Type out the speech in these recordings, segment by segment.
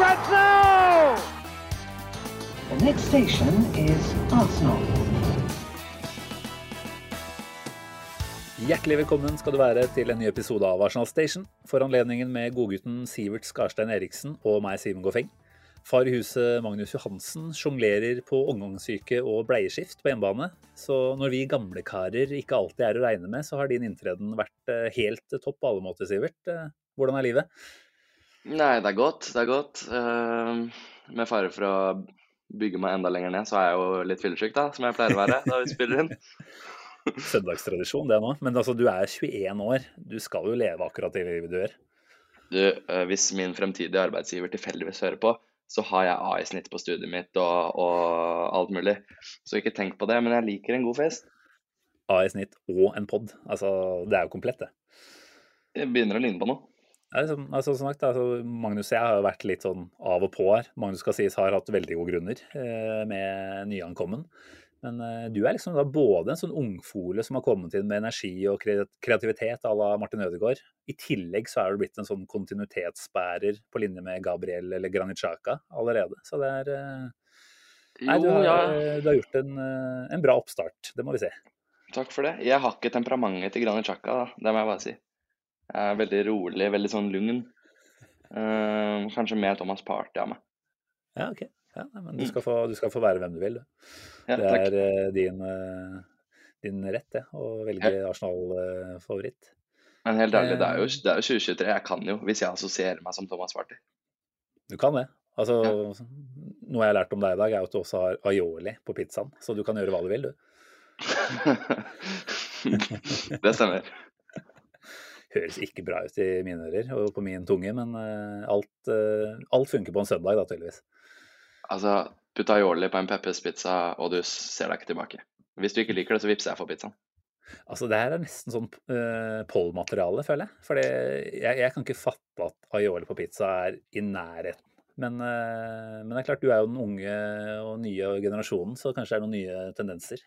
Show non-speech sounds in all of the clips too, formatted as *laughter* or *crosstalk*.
Now! The next station is Arsenal. Hjertelig velkommen skal du være til en ny episode av Arsenal Station. For anledningen med godgutten Sivert Skarstein Eriksen og meg, Simen Goffeng. Far i huset Magnus Johansen sjonglerer på omgangssyke og bleieskift på hjemmebane. Så når vi gamle karer ikke alltid er å regne med, så har din inntreden vært eh, helt topp på alle måter, Sivert. Eh, Hvordan er livet? Nei, det er godt. Det er godt. Uh, med fare for å bygge meg enda lenger ned, så er jeg jo litt fyllesyk, da, som jeg pleier å være da vi spiller inn. *laughs* Søndagstradisjon, det nå. Men altså, du er 21 år. Du skal jo leve akkurat det livet du gjør. Du, uh, hvis min fremtidige arbeidsgiver tilfeldigvis hører på, så har jeg A i snitt på studiet mitt og, og alt mulig. Så ikke tenk på det, men jeg liker en god fest. A i snitt og en pod. Altså, det er jo komplett, det. Jeg begynner å ligne på noe. Nei, som, altså, sagt, altså, Magnus og jeg har jo vært litt sånn av og på her. Magnus skal sies har hatt veldig gode grunner eh, med nyankommen. Men eh, du er liksom da både en sånn ungfole som har kommet inn med energi og kreativitet à la Martin Ødegaard. I tillegg så er du blitt en sånn kontinuitetsbærer på linje med Gabriel eller Granitsjaka allerede. Så det er eh, Nei, du har, ja, du har gjort en, eh, en bra oppstart, det må vi se. takk for det. Jeg har ikke temperamentet til Granitsjaka, da. Det må jeg bare si. Jeg er veldig rolig, veldig sånn lugn. Uh, kanskje mer Thomas Party av meg. Ja, ok. Ja, men du skal, få, du skal få være hvem du vil. Ja, Det er uh, din, uh, din rett, det, å velge Arsenal-favoritt. Men helt ærlig, det er jo, Eh. det er jo 2023. Jeg kan jo, hvis jeg assosierer meg som Thomas Party. Du kan det. Altså, Noe jeg har lært om deg i dag, er at du også har aioli på pizzaen. Så du kan gjøre hva du vil, du. *laughs* det stemmer. Høres ikke bra ut i mine ører og på min tunge, men eh, alt, eh, alt funker på en søndag, da, tydeligvis. Altså, putt aioli på en pepperspizza, og du ser deg ikke tilbake. Hvis du ikke liker det, så vippser jeg for pizzaen. Altså, det her er nesten sånn uh, pollmateriale, føler jeg. For jeg, jeg kan ikke fatte at aioli på pizza er i nærheten. Men, uh, men det er klart, du er jo den unge og nye generasjonen, så kanskje det er noen nye tendenser.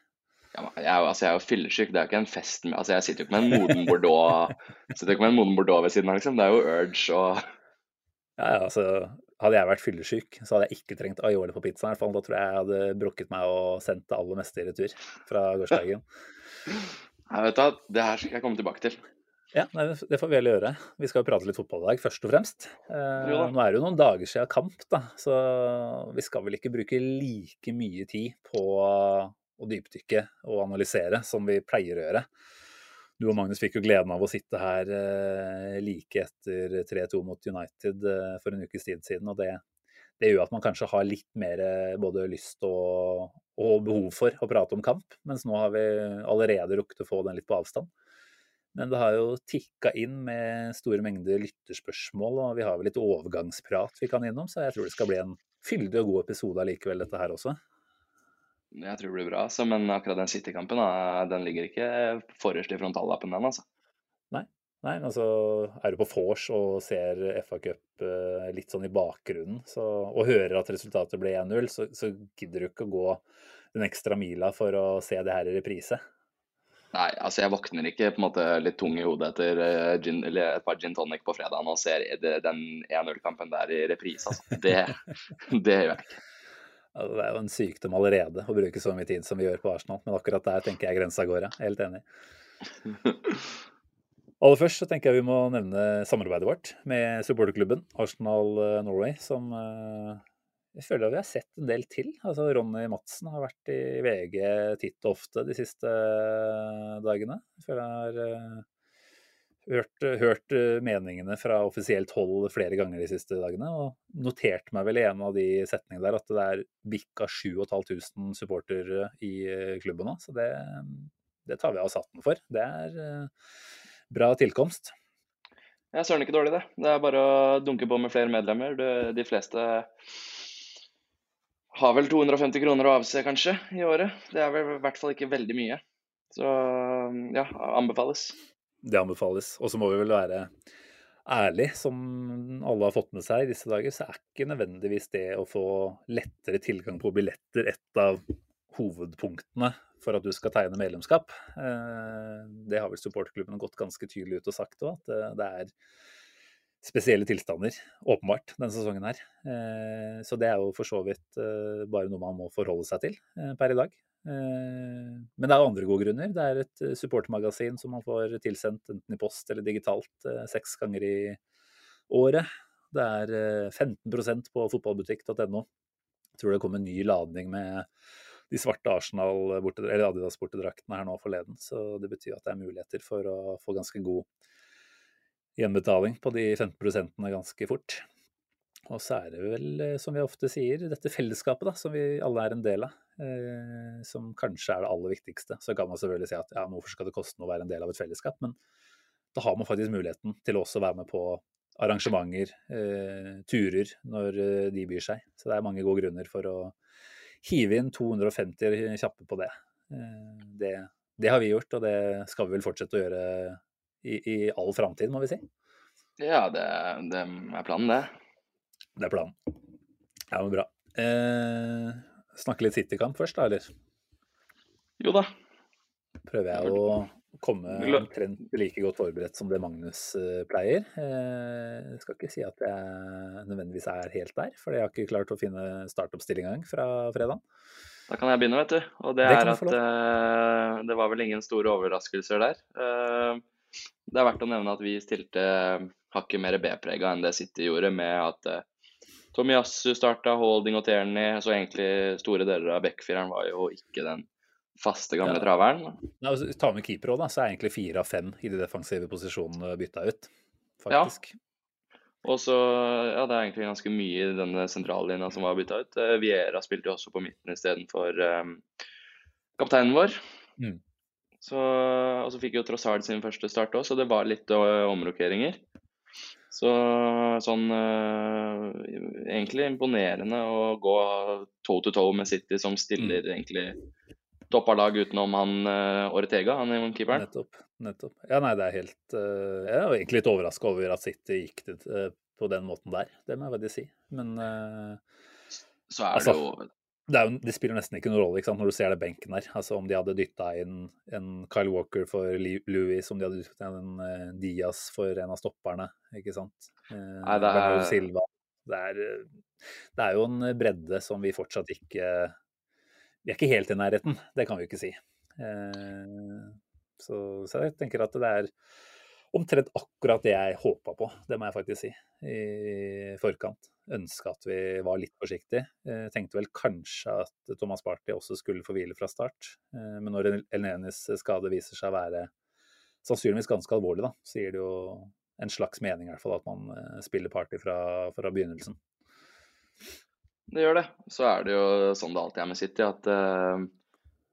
Ja, jeg, altså, jeg er jo fyllesyk, det er jo ikke en fest med Altså, jeg sitter jo ikke med en moden Bordeaux sitter ikke med en moden Bordeaux ved siden av, liksom. Det er jo Urge og Ja, ja, altså, hadde jeg vært fyllesyk, så hadde jeg ikke trengt aioli på pizzaen. i hvert fall. Da tror jeg jeg hadde brukket meg og sendt det aller meste i retur fra gårsdagen. *laughs* ja, vet du, Det her skal jeg komme tilbake til. Ja, nei, det får vi heller gjøre. Vi skal jo prate litt fotball i dag, først og fremst. Eh, nå er det jo noen dager siden kamp, da, så vi skal vel ikke bruke like mye tid på å dypdykke og analysere som vi pleier å gjøre. Du og Magnus fikk jo gleden av å sitte her eh, like etter 3-2 mot United eh, for en ukes tid siden, og det, det gjør at man kanskje har litt mer eh, både lyst og, og behov for å prate om kamp, mens nå har vi allerede rukket å få den litt på avstand. Men det har jo tikka inn med store mengder lytterspørsmål, og vi har vel litt overgangsprat vi kan innom, så jeg tror det skal bli en fyldig og god episode allikevel, dette her også. Jeg tror det blir bra, altså, men akkurat den City-kampen den ligger ikke forrest i frontallappen, den. altså. Nei, men altså er du på vors og ser FA Cup eh, litt sånn i bakgrunnen, så, og hører at resultatet ble 1-0, så, så gidder du ikke å gå den ekstra mila for å se det her i reprise. Nei, altså jeg våkner ikke på en måte litt tung i hodet etter eh, gin, eller et par gin tonic på fredagen og ser den 1-0-kampen der i reprise. Altså. Det, *laughs* det gjør jeg ikke. Det er jo en sykdom allerede å bruke så mye tid som vi gjør på Arsenal, men akkurat der tenker jeg grensa går, ja. Helt enig. *laughs* Aller først så tenker jeg vi må nevne samarbeidet vårt med supporterklubben Arsenal eh, Norway, som eh, jeg føler at vi har sett en del til. Altså Ronny Madsen har vært i VG titt og ofte de siste eh, dagene. Jeg føler jeg har hørt, hørt eh, meningene fra offisielt hold flere ganger de siste dagene, og noterte meg vel i en av de setningene der at det er bikka 7500 supportere i eh, klubben nå. Så det, det tar vi av satten for. Det er eh, bra tilkomst. Jeg er søren ikke dårlig, det. Det er bare å dunke på med flere medlemmer. De fleste har vel 250 kroner å avse, kanskje, i året. Det er vel i hvert fall ikke veldig mye. Så ja, anbefales. Det anbefales. Og så må vi vel være ærlig, som alle har fått med seg i disse dager, så er ikke nødvendigvis det å få lettere tilgang på billetter et av hovedpunktene for at du skal tegne medlemskap. Eh, det har vel supporterklubbene gått ganske tydelig ut og sagt òg, at det er spesielle tilstander, åpenbart, denne sesongen her. Eh, så det er jo for så vidt eh, bare noe man må forholde seg til per i dag. Men det er andre gode grunner. Det er et supportermagasin som man får tilsendt enten i post eller digitalt seks ganger i året. Det er 15% på fotballbutikk.no. Tror det kom en ny ladning med de svarte Arsenal eller Adidas bortedraktene her nå forleden. Så det betyr at det er muligheter for å få ganske god gjenbetaling på de 15 ganske fort. Og så er det vel, eh, som vi ofte sier, dette fellesskapet da, som vi alle er en del av, eh, som kanskje er det aller viktigste. Så kan man selvfølgelig si at ja, hvorfor skal det koste noe å være en del av et fellesskap? Men da har man faktisk muligheten til også å være med på arrangementer, eh, turer, når eh, de byr seg. Så det er mange gode grunner for å hive inn 250 kjappe på det. Eh, det. det. har vi gjort, og det skal vi vel fortsette å gjøre i, i all framtid, må vi si. Ja, det, det, er planen, det. Det er planen. Ja, men bra. Eh, snakke litt City-kamp først, da, eller? Jo da. Prøver jeg å komme omtrent like godt forberedt som det Magnus uh, pleier. Jeg uh, skal ikke si at jeg nødvendigvis er helt der, for jeg har ikke klart å finne startoppstilling engang fra fredag. Da kan jeg begynne, vet du. Og det, det er at uh, det var vel ingen store overraskelser der. det er verdt å nevne at vi stilte hakket mer B-prega enn det City gjorde, med at Tomiyasu starta, Holding og Tierney, så egentlig store deler av backfireren var jo ikke den faste, gamle ja. traveren. Ja, altså, ta med keeper òg, så er egentlig fire av fem i de defensive posisjonene bytta ut, faktisk. Ja. Og så, ja, Det er egentlig ganske mye i denne sentrallinja som var bytta ut. Uh, Viera spilte jo også på midten istedenfor um, kapteinen vår. Mm. Så, og så fikk jo Trossard sin første start òg, så det var litt uh, omrokeringer. Så sånn uh, Egentlig imponerende å gå toe to toe med City, som stiller mm. egentlig toppa lag utenom han uh, Ortega, han er keeperen. Nettopp. nettopp. Ja, nei, det er helt uh, Jeg er egentlig litt overraska over at City gikk det uh, på den måten der, det må jeg faktisk si. Men Så er altså, det jo det, jo, det, spiller nesten ikke noen rolle når du ser det benken der. Altså Om de hadde dytta inn en Kyle Walker for Louis, om de hadde dytta inn en Diaz for en av stopperne, ikke sant. Nei, det er... Silva. Det er, det er jo en bredde som vi fortsatt ikke vi er ikke helt i nærheten, det kan vi ikke si. Eh, så, så, jeg tenker at det er omtrent akkurat det jeg håpa på, det må jeg faktisk si, i forkant. Ønska at vi var litt forsiktige. Jeg tenkte vel kanskje at Thomas Party også skulle få hvile fra start. Eh, men når Elnenis skade viser seg å være sannsynligvis ganske alvorlig, da, så gir det jo en slags mening i hvert fall at man eh, spiller Party fra, fra begynnelsen. Det gjør det. Så er det jo sånn det alltid er med City, at uh,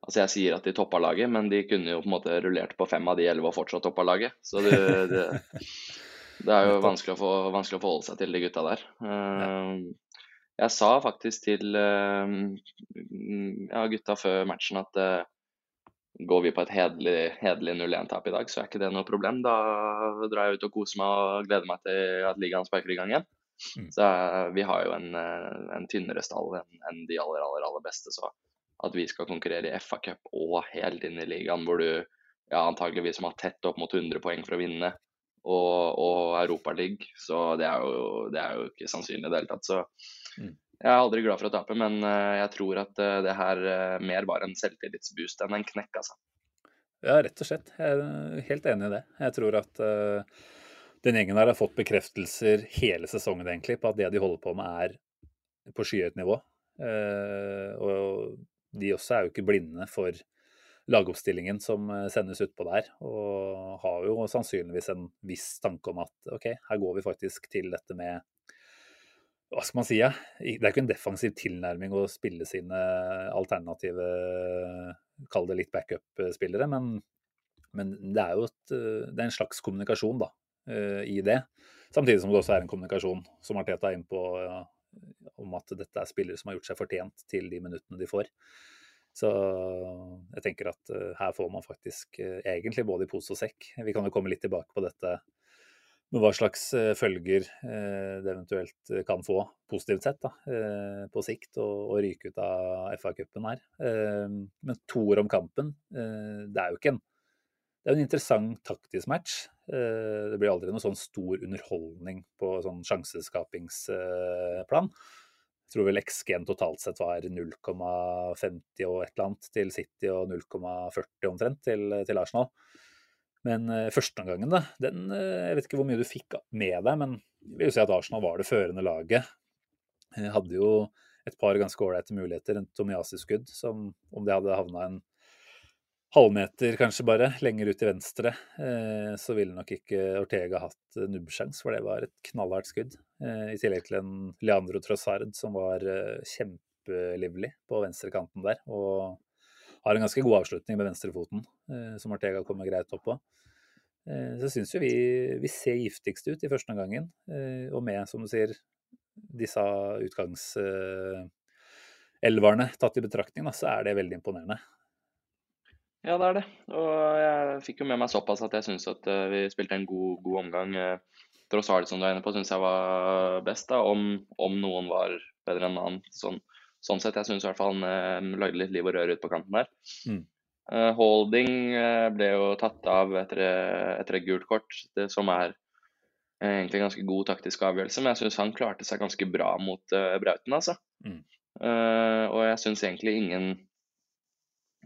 Altså jeg sier at de toppa laget, men de kunne jo på en måte rullert på fem av de elleve og fortsatt toppa laget. Så det, det, det, er jo vanskelig å, få, vanskelig å, forholde seg til de gutta der. Uh, jeg sa faktisk til uh, ja, gutta før matchen at går vi på et hederlig 0-1-tap i dag, så er ikke det noe problem. Da drar jeg ut og koser meg og gleder meg til at ligaen sparker i gang igjen. Mm. Så vi har jo en, en tynnere stall enn de aller, aller, aller beste. Så at vi skal konkurrere i FA-cup og helt inn i ligaen, hvor du ja, antageligvis må ha tett opp mot 100 poeng for å vinne, og, og Europaligaen. så det er, jo, det er, jo, ikke sannsynlig i det hele tatt. Så mm. jeg er aldri glad for å tape, men uh, jeg tror at det her mer var en selvtillitsboost enn en knekk, altså. Ja, rett og slett. Jeg er helt enig i det. Jeg tror at uh, den gjengen her har fått bekreftelser hele sesongen egentlig på at det de holder på med, er på skyhøyt nivå. Uh, og de også er jo ikke blinde for lagoppstillingen som eh, sendes utpå der, og har jo sannsynligvis en viss tanke om at OK, her går vi faktisk til dette med hva skal man si? Ja? Det er ikke en defensiv tilnærming å spille sine alternative, kall det litt backup-spillere, men, men, det er jo et, det er en slags kommunikasjon, da. uh, i det. Samtidig som det også er en kommunikasjon, som Arteta er inne på, ja, om at dette er spillere som har gjort seg fortjent til de minuttene de får. Så jeg tenker at uh, her får man faktisk egentlig både i pose og sekk. Vi kan jo komme litt tilbake på dette med hva slags følger det eventuelt kan få, positivt sett, da, på sikt, å ryke ut av FA-cupen her. Men to ord om kampen. Det er jo ikke en det er en interessant taktisk match. Eh, det blir aldri noe sånn stor underholdning på sånn sjanseskapingsplan. Tror vel XG-en totalt sett var 0,50 og et eller annet til City og 0,40 omtrent til, til, Arsenal. Men uh, førsteomgangen, da, den uh, Jeg vet ikke hvor mye du fikk med deg, men jeg vil jo si at Arsenal var det førende laget. Jeg hadde jo et par ganske ålreite muligheter, en Tomiasi-skudd som om det hadde havna en halvmeter kanskje bare, lenger ut til venstre, eh, så ville nok ikke Ortega hatt nubbsjans, for det var et knallhardt skudd. Eh, I tillegg til en Leandro Trossard som var eh, kjempelivlig på venstrekanten der. Og har en ganske god avslutning med venstrefoten, som Ortega kommer greit opp på. Så syns jo vi, vi ser giftigst ut i første omgangen, og med, som du sier, disse utgangselverne tatt i betraktning, så er det veldig imponerende. Ja, det er det. Og jeg fikk jo med meg såpass at jeg syns at uh, vi spilte en god, god omgang. Uh, tross alt som du er inne på, syns jeg var best, da, om, om, noen var bedre enn annen. Sånn, sånn sett, jeg syns i hvert fall han uh, lagde litt liv og røre ut på kanten der. Mm. Uh, holding ble jo tatt av etter, etter et gult kort, det, som er egentlig en ganske god taktisk avgjørelse. Men jeg syns han klarte seg ganske bra mot Brauten, altså. Mm. og jeg syns egentlig ingen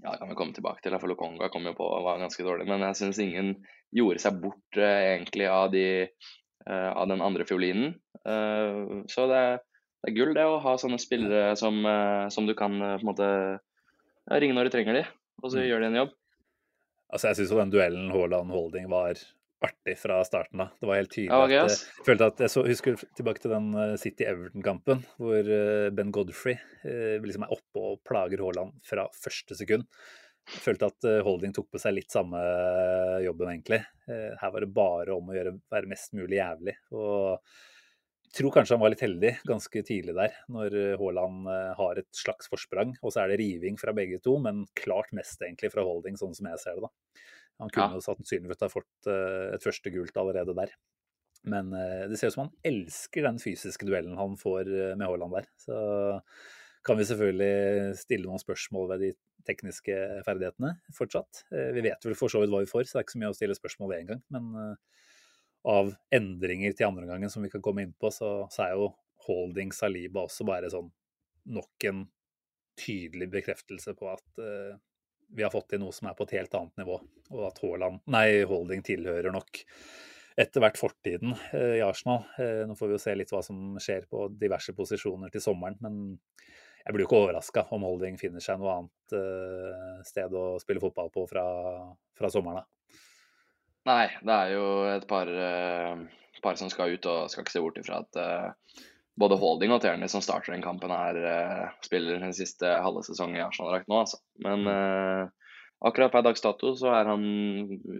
ja, det kan vi komme tilbake til, for Lokonga kom jo på og var ganske dårlig. Men jeg syns ingen gjorde seg bort uh, egentlig av, de, uh, av, den andre fiolinen. Uh, så det, det, er gull det å ha sånne spillere som, som du kan på en måte ringe når du trenger de, og så mm. gjør de en jobb. Altså, jeg syns jo den duellen Haaland-Holding var artig fra starten av. Det var helt tydelig okay, at jeg følte at jeg så, husker tilbake til den eh, City-Everton-kampen hvor eh, Ben Godfrey eh, liksom er oppe og plager Haaland fra første sekund. Jeg følte at Holding tok på seg litt samme jobben, egentlig. Her var det bare om å gjøre, være mest mulig jævlig. Og jeg tror kanskje han var litt heldig ganske tidlig der, når Haaland har et slags forsprang. Og så er det riving fra begge to, men klart mest egentlig fra Holding, sånn som jeg ser det. da. Han kunne ja. sannsynligvis ha fått uh, et første gult allerede der. Men uh, det ser ut som han elsker den fysiske duellen han får uh, med Haaland der. Så kan vi selvfølgelig stille noen spørsmål ved de tekniske ferdighetene fortsatt. Vi vet vel for så vidt hva vi får, så det er ikke så mye å stille spørsmål ved engang. Men av endringer til andre gangen som vi kan komme inn på, så, så er jo holding Saliba også bare sånn nok en tydelig bekreftelse på at vi har fått til noe som er på et helt annet nivå, og at Haaland, nei, Holding tilhører nok etter hvert fortiden eh, i Arsenal. Eh, nå får vi jo se litt hva som skjer på diverse posisjoner til sommeren, men jeg blir jo ikke overraska om Holding finner seg noe annet eh, sted å spille fotball på fra, fra sommeren av. Nei, det er jo et par, par, som skal ut, og skal ikke se bort ifra at både Holding og Tierney som starter den kampen, her uh, spiller den siste halve sesongen i Arsenal-drakt nå, altså. Men uh, akkurat per dags dato så er han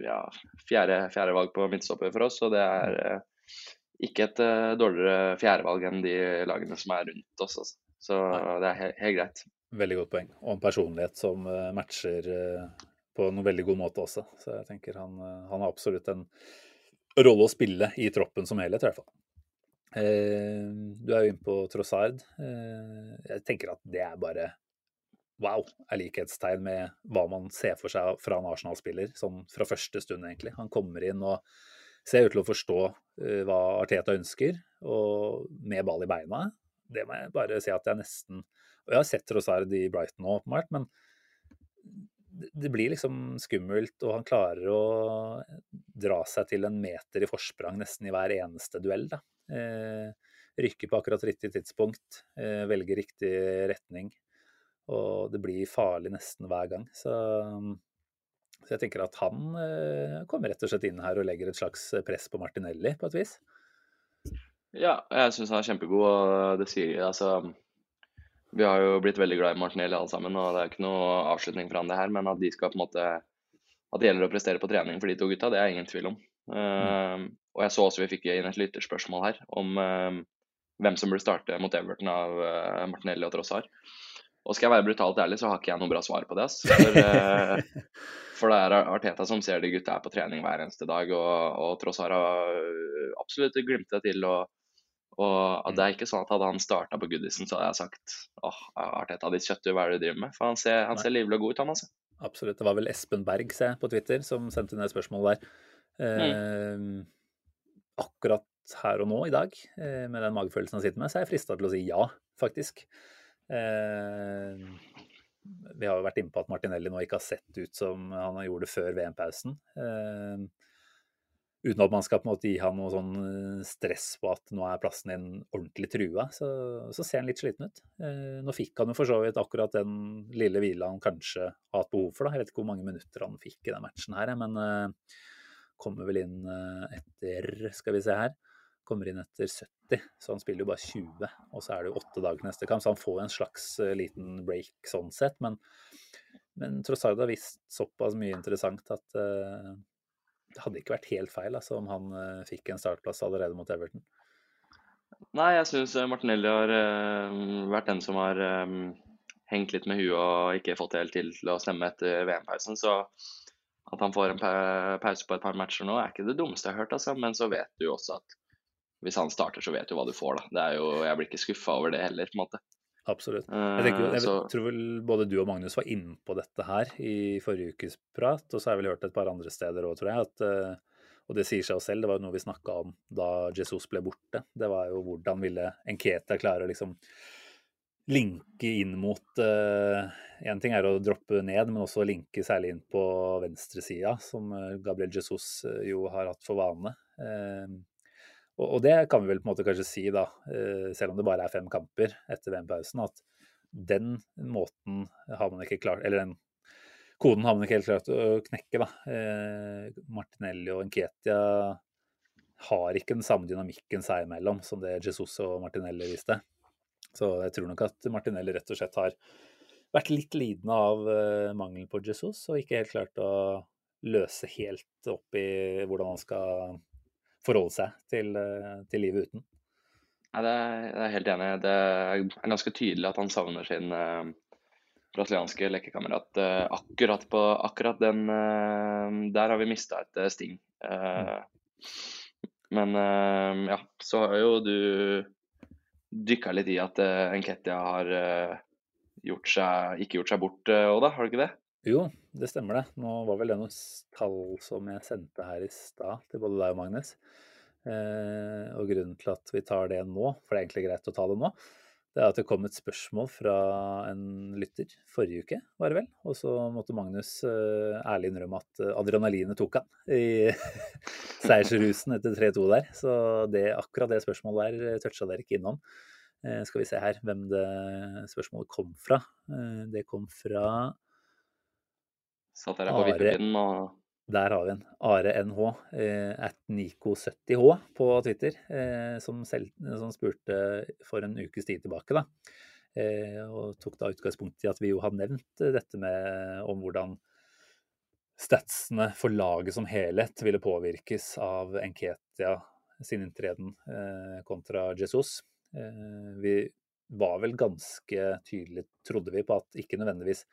ja, fjerde, fjerde valg på midtstopper for oss, og det er uh, ikke et dårligere fjerdevalg enn de lagene som er rundt oss. Altså. Så det er he helt greit. Veldig godt poeng. Og en personlighet som matcher på en veldig god måte også. Så jeg tenker han, han har absolutt en rolle å spille i troppen som helhet, i hvert fall. Eh, du er jo inne på Trossard. Eh, jeg tenker at det er bare wow, er likhetstegn med hva man ser for seg fra en Arsenal-spiller, sånn fra første stund, egentlig. Han kommer inn og ser ut til å forstå eh, hva Arteta ønsker, og med ball i beina. Det må jeg bare si at jeg nesten Og jeg har sett Trossard i Brighton nå, åpenbart, men det blir liksom skummelt, og han klarer å dra seg til en meter i forsprang nesten i hver eneste duell. Da. Eh, rykker på akkurat riktig tidspunkt, eh, velger riktig retning. Og det blir farlig nesten hver gang. Så, så jeg tenker at han eh, kommer rett og slett inn her og legger et slags press på Martinelli, på et vis. Ja, jeg syns han er kjempegod, og det sier altså Vi har jo blitt veldig glad i Martinelli alle sammen, og det er ikke noe avslutning for han det her, men at de skal på en måte At det gjelder å prestere på trening for de to gutta, det er ingen tvil om. Mm. Og jeg så også vi fikk inn et lytterspørsmål her om uh, hvem som burde starte mot Everton av uh, Martinelli og Trossar. Og skal jeg være brutalt ærlig, så har ikke jeg noe bra svar på det. For, uh, *laughs* for det er Arteta som ser de gutta her på trening hver eneste dag, og, og Trossar har absolutt glimtet til. og og Det er ikke sånn at hadde han starta på Goodison, så hadde jeg sagt åh, Arteta, ditt kjøttdyr, hva er det du driver med? For han ser, han ser livlig og god ut, han altså. Absolutt. Det var vel Espen Berg, se, på Twitter, som sendte ned spørsmål der. Mm. Eh, akkurat her og nå i dag, eh, med den magefølelsen han sitter med, så er jeg frista til å si ja, faktisk. Eh, vi har jo vært inne på at Martinelli nå ikke har sett ut som han gjorde før VM-pausen. Eh, uten at man skal på en måte gi han noe sånn stress på at nå er plassen din ordentlig trua, så, så ser han litt sliten ut. Nå fikk han jo for så vidt akkurat den lille hvila han kanskje har hatt behov for. Da. Jeg vet ikke hvor mange minutter han fikk i den matchen her, men kommer vel inn eh, etter, skal vi se her, kommer inn etter 70, så han spiller jo bare 20. Og så er det jo åtte dager neste kamp, så han får en slags eh, liten break sånn sett. Men, men tross alt har visst såpass mye interessant at uh, det hadde ikke vært helt feil altså, om han uh, fikk en startplass allerede mot Everton. Nei, jeg syns Martinelli har uh, vært den som har hengt litt med huet og ikke fått det helt til å stemme etter VM-pausen. Så at han får en pause på et par matcher nå, er ikke det dummeste jeg har hørt. Altså. Men så vet du jo også at hvis han starter, så vet du hva du får. da. Det er jo, jeg blir ikke skuffa over det heller, på en måte. Absolutt. Jeg, tenker, jeg så... tror vel både du og Magnus var inne på dette her i forrige ukes prat, og så har jeg vel hørt et par andre steder òg, tror jeg. at eh, og det sier seg selv, det var jo noe vi snakka om da Jesus ble borte. Det var jo hvordan ville Enketa klare å liksom linke inn mot Én uh, ting er å droppe ned, men også linke særlig inn på venstresida, som uh, Gabriel Jesus uh, jo har hatt for vane. Og, det kan vi vel på en måte kanskje si, da, uh, selv om det bare er fem kamper etter VM-pausen, at den måten har man ikke klart Eller den koden har man ikke helt klart å knekke, da. Eh, Martinelli og Nketia har ikke den samme dynamikken seg imellom som det Jesus og Martinelli viste. Så jeg tror nok at Martinelli rett og slett har vært litt lidende av uh, mangelen på Jesus, og ikke helt klart å løse helt opp i hvordan han skal forholde seg til, eh, til livet uten. Nei, det er, jeg er helt enig. Det er ganske tydelig at han savner sin uh, brasilianske lekekamerat. Uh, akkurat på akkurat den uh, Der har vi mista et sting. Mm. Men ja, så har jo du dykka litt i at uh, Enketia har gjort seg, ikke gjort seg bort da? Har du ikke det? Jo, det stemmer det. Nå var vel det noen tall som jeg sendte her i stad til både deg og Magnus. Uh, og grunnen til at vi tar det nå, for det er egentlig greit å ta det nå, det er at det kom et spørsmål fra en lytter forrige uke, var det vel. Og så måtte Magnus eh, ærlig innrømme at eh, adrenalinet tok han i *laughs* seiersrusen etter 3-2 der. Så det, akkurat det spørsmålet der eh, toucha dere ikke innom. Skal vi se her hvem det spørsmålet kom fra. Det kom fra Satt dere på vippepinnen og Der har vi en. Are NH, eh, at Nico70H på Twitter, eh, som, selv, som, spurte for en ukes tid tilbake. da. Eh, og tok da utgangspunkt i at vi jo har nevnt dette med om hvordan statsene for laget som helhet ville påvirkes av Enketia sin inntreden eh, kontra Jesus. Vi var vel ganske tydelig, trodde vi, på at ikke nødvendigvis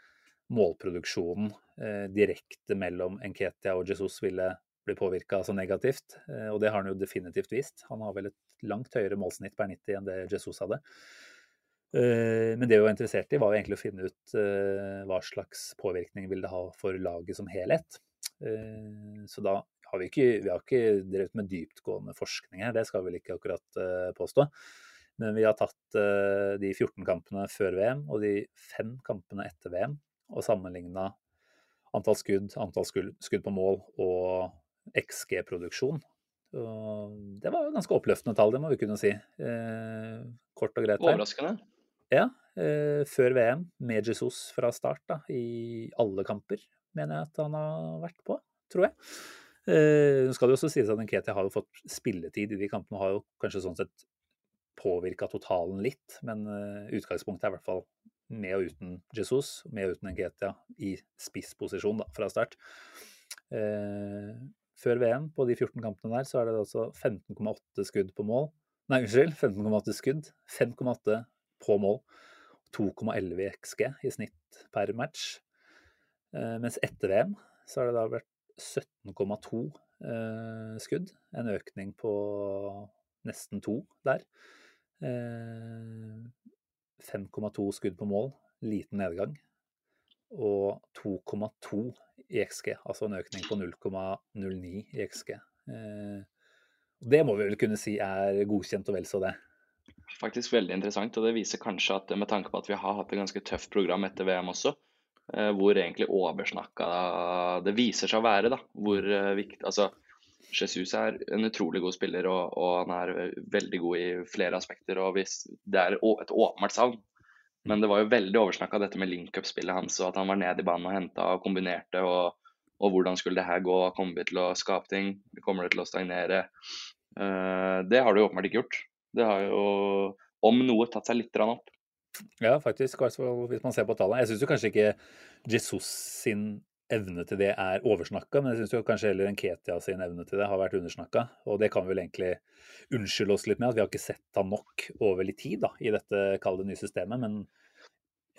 målproduksjonen eh, direkte mellom Enketia og Jesus ville bli påvirka så negativt. Eh, og det har han jo definitivt vist. Han har vel et langt høyere målsnitt per 90 enn det Jesus hadde. Eh, men det vi var interessert i, var jo egentlig å finne ut eh, hva slags påvirkning vil det ha for laget som helhet. Eh, så da har vi ikke, vi har ikke drevet med dyptgående forskning her, det skal vi vel ikke akkurat eh, påstå. Men vi har tatt de 14 kampene før VM og de fem kampene etter VM og sammenligna antall skudd, antall skudd på mål og XG-produksjon. Det var jo ganske oppløftende tall, det må vi kunne si. Eh, kort og greit. Her. Overraskende. Ja. Eh, før VM, med Jesus fra start da, i alle kamper, mener jeg at han har vært på, tror jeg. Eh, nå skal det jo også sies at Nketi har jo fått spilletid i de kampene og har jo kanskje sånn sett påvirka totalen litt, men utgangspunktet er i hvert fall med og uten Jesus, med og uten Nketia, i spissposisjon da, fra start. Eh, før VM, på de 14 kampene der, så er det altså 15,8 skudd på mål. Nei, unnskyld. 15,8 skudd. 5,8 på mål. 2,11 i XG i snitt per match. Eh, mens etter VM så har det da vært 17,2 eh, skudd. En økning på nesten to der. Eh, 5,2 skudd på mål, liten nedgang. Og 2,2 i XG, altså en økning på 0,09 i XG. Eh, det må vi vel kunne si er godkjent og vel så det. Faktisk veldig interessant, og det viser kanskje at med tanke på at vi har hatt et ganske tøft program etter VM også, eh, hvor egentlig oversnakka det viser seg å være, da. Hvor eh, viktig Altså, Jesus er en utrolig god spiller, og, og, han er veldig god i flere aspekter. og hvis Det er et åpenbart savn. Men det var jo veldig oversnakka dette med link-up-spillet hans, og at han var nede i banen og henta og kombinerte. Og, og, hvordan skulle det her gå? Kommer vi til å skape ting? Kommer det til å stagnere? Uh, det har det jo åpenbart ikke gjort. Det har jo om noe tatt seg litt opp. Ja, faktisk, hvis man ser på tallene. Jeg syns kanskje ikke Jesus sin evne til det er oversnakka, men jeg syns kanskje heller Nketia sin evne til det har vært undersnakka. Og det kan vi vel egentlig unnskylde oss litt med, at vi har ikke sett han nok over litt tid da, i dette kalde nye systemet. Men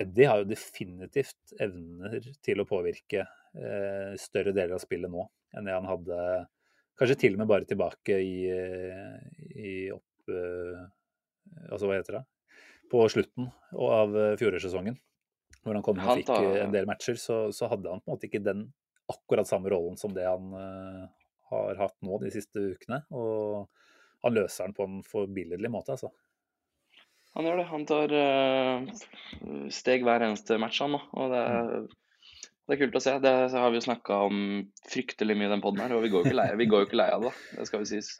Eddie har jo definitivt evner til å påvirke eh, større deler av spillet nå enn det han hadde kanskje til og med bare tilbake i, i opp... Eh, altså hva heter det? På slutten av fjorårssesongen når han kom og fikk tar... en del matcher, så, så, hadde han på en måte ikke den akkurat samme rollen som det han uh, har hatt nå de siste ukene. Og han løser den på en forbilledlig måte, altså. Han gjør det. Han tar uh, steg hver eneste match, han. Og det er, mm. det er kult å se. Det har vi jo snakka om fryktelig mye i den poden her, og vi går jo ikke lei, vi går jo ikke lei av det. Det skal vi sies.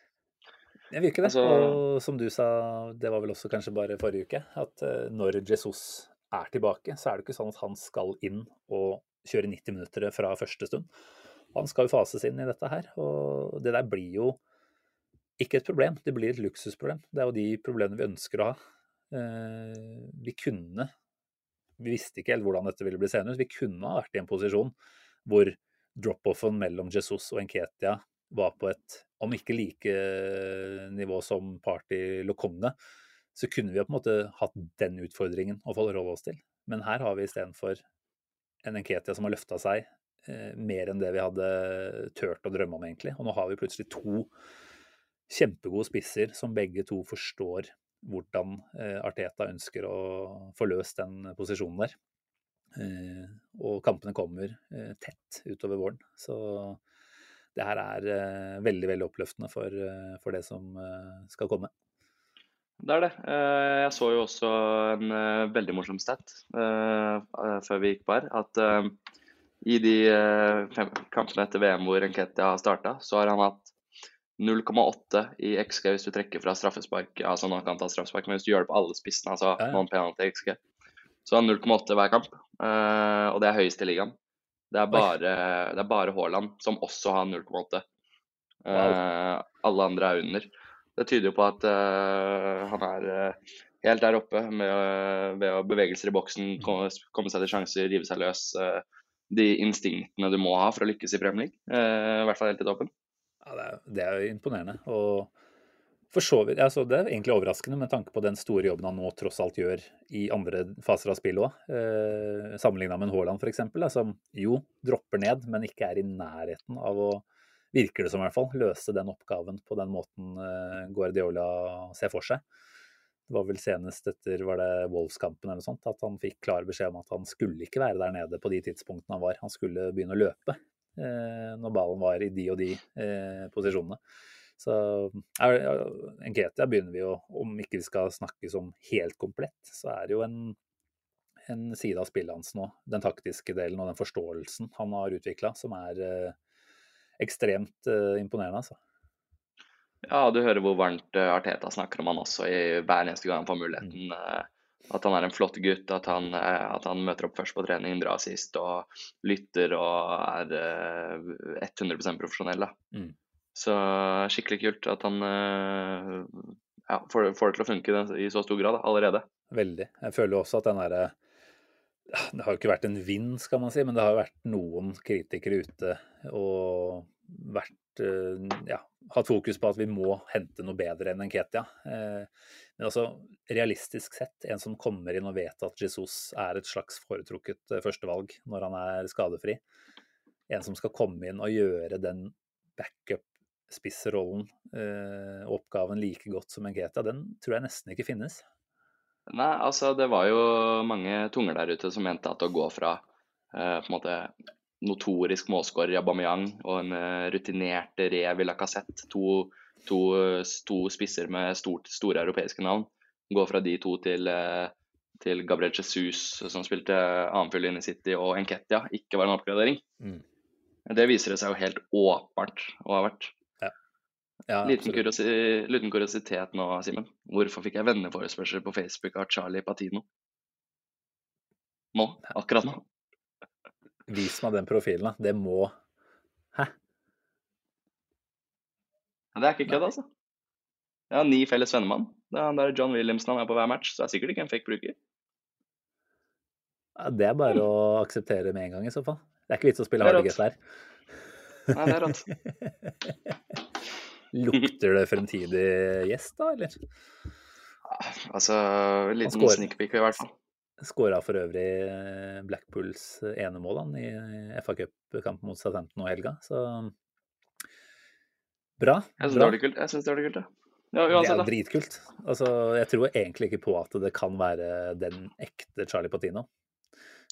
Det virker det. Altså, og som du sa, det var vel også kanskje bare forrige uke, at når Jesus er tilbake, så er det ikke sånn at han skal inn og kjøre 90 minutter fra første stund. Han skal jo fases inn i dette her, og det der blir jo ikke et problem, det blir et luksusproblem. Det er jo de problemene vi ønsker å ha. Eh, vi kunne Vi visste ikke helt hvordan dette ville bli seende ut. Vi kunne ha vært i en posisjon hvor drop-offen mellom Jesus og Enketia var på et, om ikke like nivå som Party Locogne, så kunne vi jo på en måte hatt den utfordringen å forholde oss til. Men her har vi istedenfor en Enketia som har løfta seg eh, mer enn det vi hadde turt å drømme om, egentlig. Og nå har vi plutselig to kjempegode spisser som begge to forstår hvordan eh, Arteta ønsker å få løst den posisjonen der. Eh, og kampene kommer eh, tett utover våren. Så det her er eh, veldig, veldig oppløftende for, eh, for det som skal komme. Det er det. Eh, jeg så jo også en eh, veldig morsom stat eh, før vi gikk på her. At i de fem kampene etter VM hvor Enketia har starta, så har han hatt 0,8 i XG hvis du trekker fra straffespark. Altså nå kan ta straffespark, men hvis du gjør det på alle spissene, altså ja. non penalty XG, så har han 0,8 hver kamp. Og det er høyest i ligaen. Det er bare, det bare Haaland som også har 0,8. Wow. Alle andre er under. Det tyder jo på at uh, han er uh, helt der oppe med, uh, ved å bevegelser i boksen, mm. komme, komme, seg til sjanser, rive seg løs. de instinktene du må ha for å lykkes i Premier League. I hvert fall helt i toppen. Ja, det er, det er jo imponerende. og for så vidt, altså Det er egentlig overraskende med tanke på den store jobben han nå tross alt gjør i andre faser av spillet òg. Eh, Sammenligna med en Haaland f.eks., som jo dropper ned, men ikke er i nærheten av å virker det som i hvert fall, løse den oppgaven på den måten eh, Guardiola ser for seg. Det var vel senest etter var det Wolfskampen eller noe sånt, at han fikk klar beskjed om at han skulle ikke være der nede på de tidspunktene han var. Han skulle begynne å løpe eh, når ballen var i de og de eh, posisjonene. Så Enketia begynner vi jo, om ikke vi skal snakke som helt komplett, så er det jo en, en side av spillet hans nå, den taktiske delen og den forståelsen han har utvikla, som er eh, ekstremt uh, imponerende, altså. Ja, du hører hvor varmt uh, Arteta snakker om han også i hver eneste gang han får muligheten. Mm. At han er en flott gutt, at han, at han, møter opp først på trening, drar sist og lytter og er 100 profesjonell. Mm. Så skikkelig kult at han ja, får, får, det til å funke i så stor grad allerede. Veldig. Jeg føler også at den derre det har jo ikke vært en vind, skal man si, men det har vært noen kritikere ute og vært ja, hatt fokus på at vi må hente noe bedre enn Nketia. Men altså, realistisk sett, en som kommer inn og vet at Jesus er et slags foretrukket førstevalg når han er skadefri. En som skal komme inn og gjøre den backup-spissrollen, oppgaven like godt som Nketia, den tror jeg nesten ikke finnes. Nei, altså det var jo mange tunger der ute som mente at å gå fra eh, på en måte notorisk målskårer i Aubameyang og en uh, rutinert rev i Lacassette, to, to, to, spisser med stort, store europeiske navn, gå fra de to til, uh, til Gabriel Jesus, som spilte annenfull inne i City, og Enketia, ikke var en oppgradering. Mm. Det viser det seg jo helt åpenbart å ha vært. Ja. Liten, kuriosi liten, kuriositet nå, Simen. Hvorfor fikk jeg venneforespørsel på Facebook av Charlie Patino? Nå, akkurat nå. *laughs* Vis meg den profilen, da. Det må Hæ? Det er ikke kødd, altså. Jeg har ni felles vennemann. Det er han der John Williamson han er på hver match, så det er sikkert ikke en fake bruker. Ja, det er bare å akseptere med en gang, i så fall. Det er ikke vits å spille hardget der. Nei, det er rått. *laughs* Lukter det fremtidig gjest, da, eller? Altså, en liten snikpikk i hvert fall. Skåra for øvrig eh, Blackpools enemål han, i FA Cup-kampen mot Southampton og helga, så bra. Jeg syns det var kult. Jeg synes det var kult, ja. Ja, uansett, det er dritkult. Altså, jeg tror egentlig ikke på at det kan være den ekte Charlie Patino.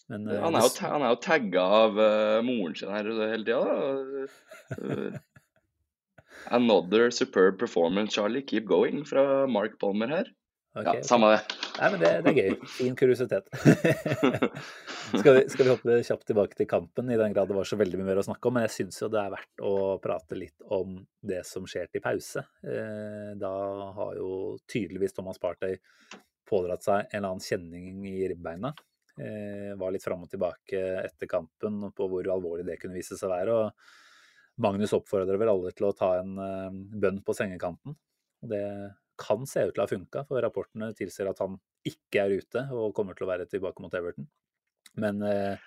Men, uh, han, er jo, han, er jo, tagga av uh, moren sin her hele tida. Uh, another superb performance, Charlie. Keep going, fra Mark Palmer her. Okay, ja, samme det. Nei, men det, det, er gøy. Fin kuriositet. *laughs* skal, vi, skal, vi, hoppe kjapt tilbake til kampen, i den grad det var så veldig mye mer å snakke om. Men jeg syns jo det er verdt å prate litt om det som skjer til pause. Eh, da har jo tydeligvis Thomas Partey pådratt seg en eller annen kjenning i ribbeina. Eh, var litt fram og tilbake etter kampen på hvor alvorlig det kunne vise seg å være. Og Magnus oppfordrer vel alle til å ta en uh, bønn på sengekanten. Det kan se ut til å ha funka, for rapportene tilsier at han ikke er ute og kommer til å være tilbake mot Everton. Men eh,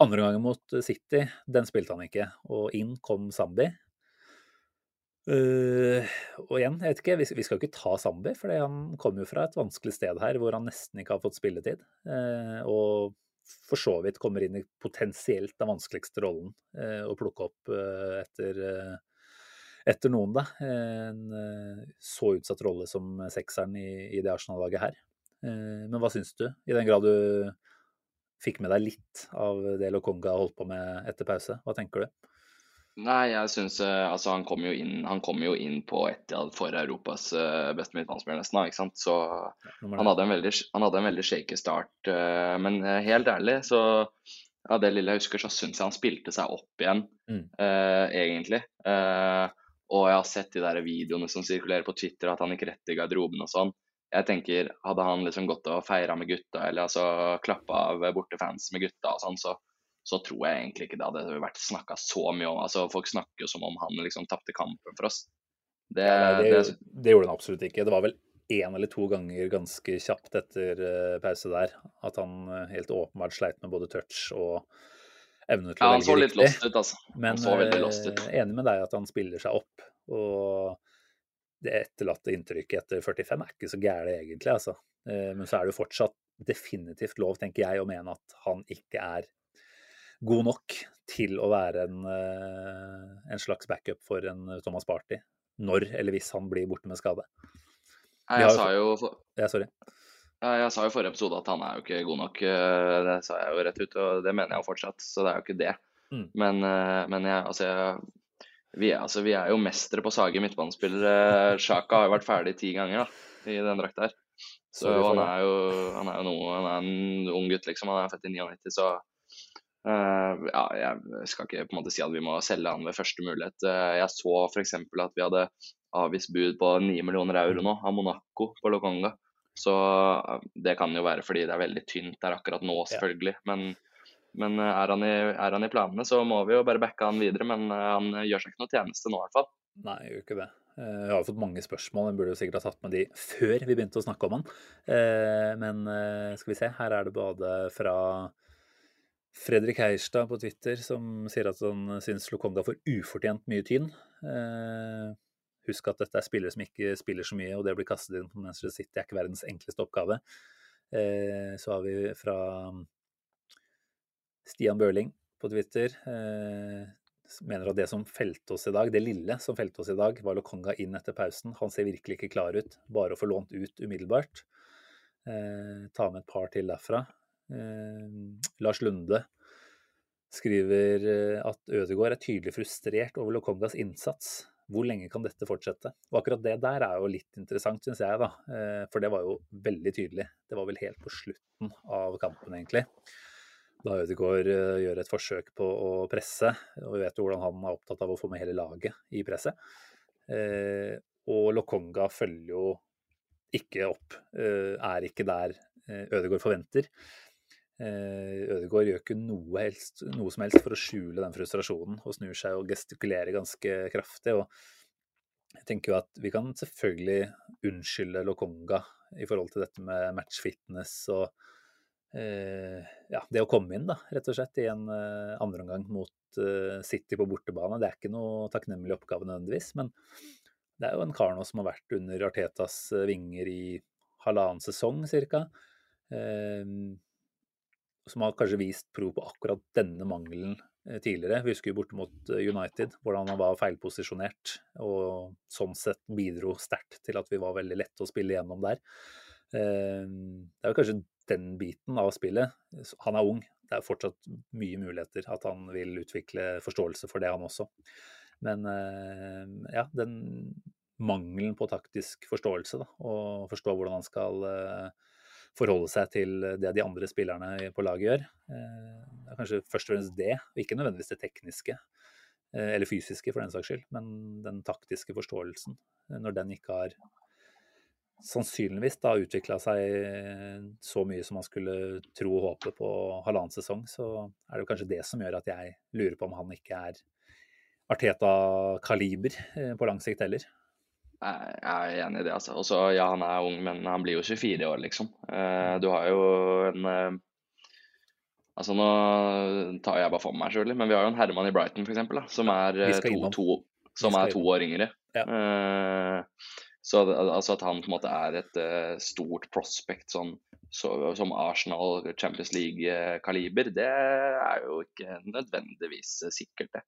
andre gangen mot City, den spilte han ikke, og inn kom Zambi. Uh, og igjen, jeg vet ikke, vi, vi skal jo ikke ta Zambi, for han kom jo fra et vanskelig sted her hvor han nesten ikke har fått spilletid. Uh, og for så vidt kommer inn i potensielt den vanskeligste rollen uh, å plukke opp etter etter noen, da. En eh, så utsatt rolle som sekseren i, i det Arsenal-laget her. Eh, men hva syns du, i den grad du fikk med deg litt av det Lokonga holdt på med etter pause? Hva tenker du? Nei, jeg syns eh, Altså, han kom jo inn, han kom jo inn på Etiad for Europas beste midtbanespiller nesten, ikke sant. Så han hadde en veldig, han hadde en veldig shaky start. Men helt ærlig, så av ja, det lille jeg husker, så syns jeg han spilte seg opp igjen, mm. uh, egentlig. Uh, og jeg har sett de der videoene som sirkulerer på Twitter, at han gikk rett i garderoben og sånn. Jeg tenker, Hadde han liksom gått og feira med gutta, eller altså klappa av borte fans med gutta og sånn, så, så, tror jeg egentlig ikke det hadde vært snakka så mye om altså Folk snakker jo som om han liksom tapte kampen for oss. Det, ja, det, det, det, gjorde han absolutt ikke. Det var vel én eller to ganger ganske kjapt etter uh, pause der at han uh, helt åpenbart sleit med både touch og evne til ja, å velge riktig. Han så litt lost ut, altså. Men uh, enig med deg at han spiller seg opp. Og det etterlatte inntrykket etter 45 er ikke så gærent, egentlig. altså. Men så er det jo fortsatt definitivt lov, tenker jeg, å mene at han ikke er god nok til å være en, uh, en slags backup for en Thomas Party når eller hvis han blir borte med skade. Nei, jeg sa jo Ja, sorry. Jeg sa jo i forrige episode at han er jo ikke god nok. Eh, det sa jeg jo rett ut, og det mener jeg jo fortsatt. Så det er jo ikke det. Mm. Men, eh, men jeg, altså, jeg, vi, er, altså, vi, er, jo mestere på å sage midtbanespillere. *laughs* Sjaka har jo vært ferdig ti ganger da, i den drakta her. Så han er, jo, han er jo noe, han er en ung gutt, liksom. Han er født i 99, så ja, jeg skal ikke på en måte si at vi må selge han ved første mulighet. Uh, jeg så f.eks. at vi hadde avvist bud på 9 millioner euro nå av Monaco på Lokonga. Så eh, det kan jo være fordi det er veldig tynt der akkurat nå, selvfølgelig. Men, men eh, er, han i, er, han i, planene, så må vi jo bare backe han videre. Men eh, han gjør seg ikke noe tjeneste nå, i hvert fall. Nei, gjør ikke det. Jeg har fått mange spørsmål, jeg burde jo sikkert ha tatt med de før vi begynte å snakke om han. Men skal vi se, her er det både fra Fredrik Heierstad på Twitter som sier at han syns Lokonga får ufortjent mye tyn. Eh, husk at dette er spillere som ikke spiller så mye, og det å bli kastet inn på Manchester City er ikke verdens enkleste oppgave. Eh, så har vi fra Stian Børling på Twitter. Eh, mener at det som felte oss i dag, det lille som felte oss i dag, var Lokonga inn etter pausen. Han ser virkelig ikke klar ut. Bare å få lånt ut umiddelbart. Eh, ta med et par til derfra. Eh, Lars Lunde skriver eh, at Ødegaard er tydelig frustrert over Lokongas innsats. Hvor lenge kan dette fortsette? Og akkurat det der er jo litt interessant, syns jeg, da. Eh, for det var jo veldig tydelig. Det var vel helt på slutten av kampen, egentlig. Da Ødegaard gjør et forsøk på å presse, og vi vet jo hvordan han er opptatt av å få med hele laget i presset. Og Lokonga følger jo ikke opp, er ikke der Ødegaard forventer. Eh, Ødegaard gjør ikke noe, helst, noe, som helst for å skjule den frustrasjonen, og snur seg og gestikulerer ganske kraftig. og jeg tenker jo at Vi kan selvfølgelig unnskylde Lokonga i forhold til dette med matchfitness og eh, ja, det å komme inn da, rett og slett i en eh, andreomgang mot eh, City på bortebane. Det er ikke noe takknemlig oppgave nødvendigvis, men det er jo en kar nå som har vært under Artetas eh, vinger i halvannen sesong ca. som har kanskje vist pro på akkurat denne mangelen eh, tidligere. Vi husker jo borte mot eh, United, hvordan han var feilposisjonert og sånn sett bidro sterkt til at vi var veldig lette å spille gjennom der. Eh, det er jo kanskje den biten av spillet. Han er ung, det er fortsatt mye muligheter at han vil utvikle forståelse for det, han også. Men ja, den mangelen på taktisk forståelse, da, og forstå hvordan han skal forholde seg til det de andre spillerne på laget gjør. Eh, det er kanskje først og fremst det, og ikke nødvendigvis det tekniske. Eh, eller fysiske, for den saks skyld, men den taktiske forståelsen. Eh, når den ikke har sannsynligvis da utvikla seg så mye som man skulle tro og håpe på halvannen sesong, så er det kanskje det som gjør at jeg lurer på om han ikke er Arteta-kaliber på lang sikt heller. Jeg er enig i det, altså. Også, ja, han er ung, men han blir jo 24 år, liksom. Eh, du har jo en eh, Altså, nå tar jeg bare for meg sjøl, men vi har jo en Herman i Brighton, f.eks., som er, eh, to, to, som er to år yngre. Ja. Eh, så altså at han på en måte er et uh, stort prospect sånn, så, som Arsenal Champions League-kaliber, det er jo ikke nødvendigvis sikkert, det.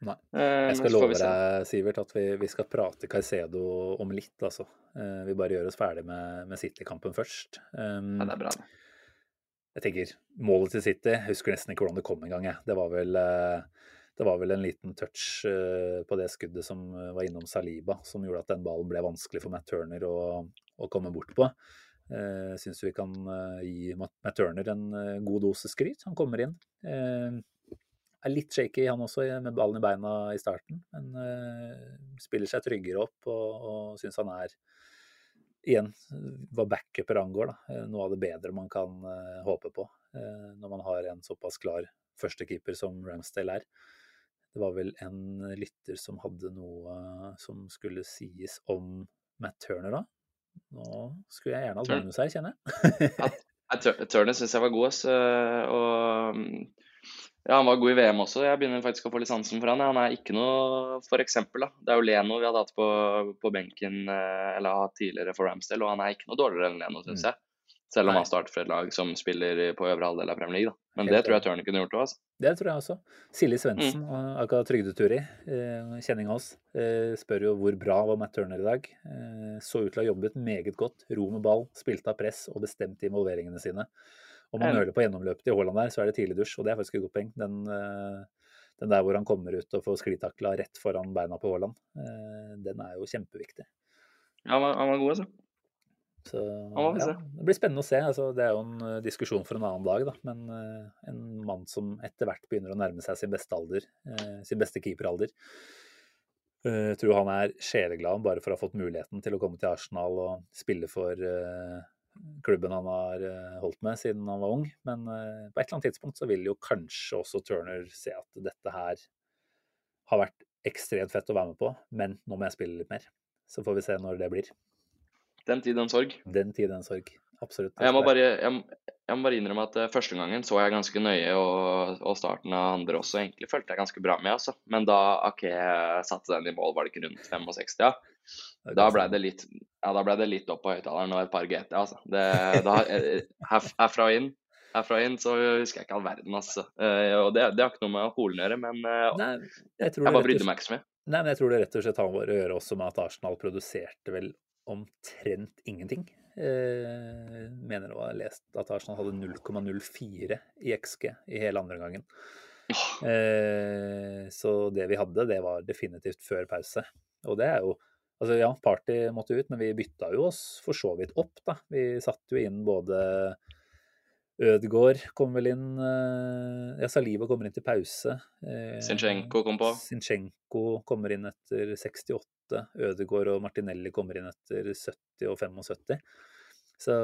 Nei. Eh, jeg skal love deg, Sivert, at vi, vi, skal prate Caicedo om litt, altså. Eh, vi bare gjør oss ferdig med, med City-kampen først. Um, ja, det er bra. Jeg tenker, målet til City Jeg husker nesten ikke hvordan det kom engang. Det, var vel, eh, det var vel en liten touch på det skuddet som var innom Saliba, som gjorde at den ballen ble vanskelig for Matt Turner å, å komme bort på. Jeg syns vi kan gi Matt Turner en god dose skryt. Han kommer inn er litt shaky han også med ballen i beina i starten, men uh, spiller seg tryggere opp og, og syns han er igjen, hva backuper angår, da, eh, noe av det bedre man kan uh, håpe på uh, når man har en såpass klar førstekeeper som Ramsdale er. Det var vel en lytter som hadde noe som skulle sies om Matt Turner da. Nå skulle jeg gjerne hatt bonus her, kjenner jeg. ja, Turner syns jeg var god, og ja, han var god i VM også. Jeg begynner faktisk å få litt sansen for han. Han er ikke noe For eksempel, da. Det er jo Leno vi hadde hatt på, på benken eh, eller hatt tidligere for Ramsdale, og han er ikke noe dårligere enn Leno, syns mm. jeg. Selv om Nei. han starter for et lag som spiller på øvre halvdel av Premier League. Da. Men Helt det tror jeg Tørne kunne gjort òg. Altså. Det tror jeg også. Silje Svendsen, mm. aka Trygdeturi, eh, kjenning av oss, eh, spør jo hvor bra var Matt Turner i dag. Så ut til å ha jobbet meget godt. Ro med ball, spilte av press og bestemte involveringene sine. Om man nøler på gjennomløpet til Haaland der, så er det tidlig dusj, og det er faktisk et godt poeng. Den, eh, den der hvor han kommer ut og får sklitakla rett foran beina på Haaland, eh, den er jo kjempeviktig. Ja, han var, han var god, altså. Så, ja, det blir spennende å se. Altså, det er jo en uh, diskusjon for en annen dag, da. Men uh, en mann som etter hvert begynner å nærme seg sin beste alder, uh, sin beste keeperalder. Jeg tror han er sjeleglad bare for å ha fått muligheten til å komme til Arsenal og spille for klubben han har eh, holdt med siden han var ung. Men eh, på et eller annet tidspunkt så vil jo kanskje også Turner se at dette her har vært ekstremt fett å være med på, men nå må jeg spille litt mer. Så får vi se når det blir. Den tid, den sorg. Den tid, den sorg. absolutt. Jeg må, bare, jeg, jeg må bare innrømme at eh, første gangen så jeg ganske nøye, og, og starten av andre også. Egentlig følte jeg ganske bra med, altså. Men da Ake satte den i mål, var det ikke rundt 65, ja. Da godt ble det litt, ja, da ble det litt opp på høyttaleren og et par GT, altså. Det, da, eh, herfra og inn, herfra inn så husker jeg ikke all verden, altså. Eh, og det, det har ikke noe med alkoholen å gjøre, men eh, Nei, jeg jeg bare brydde meg ikke så mye. Nei, men jeg tror det rett og slett har å gjøre også med at Arsenal produserte vel omtrent ingenting. Eh, mener å ha lest at Arsenal hadde 0,04 i XG i hele andre gangen. Eh, så det vi hadde, det var definitivt før pause. Og det er jo Altså ja, Party måtte ut, men vi bytta jo oss for så vidt opp, da. Vi satte jo inn både Ødegaard kom vel inn eh, Ja, Saliba kommer inn til pause. Sinchenko kom på. Sinchenko kommer inn etter 68. Ødegaard og Martinelli kommer inn etter 70 og 75. Så,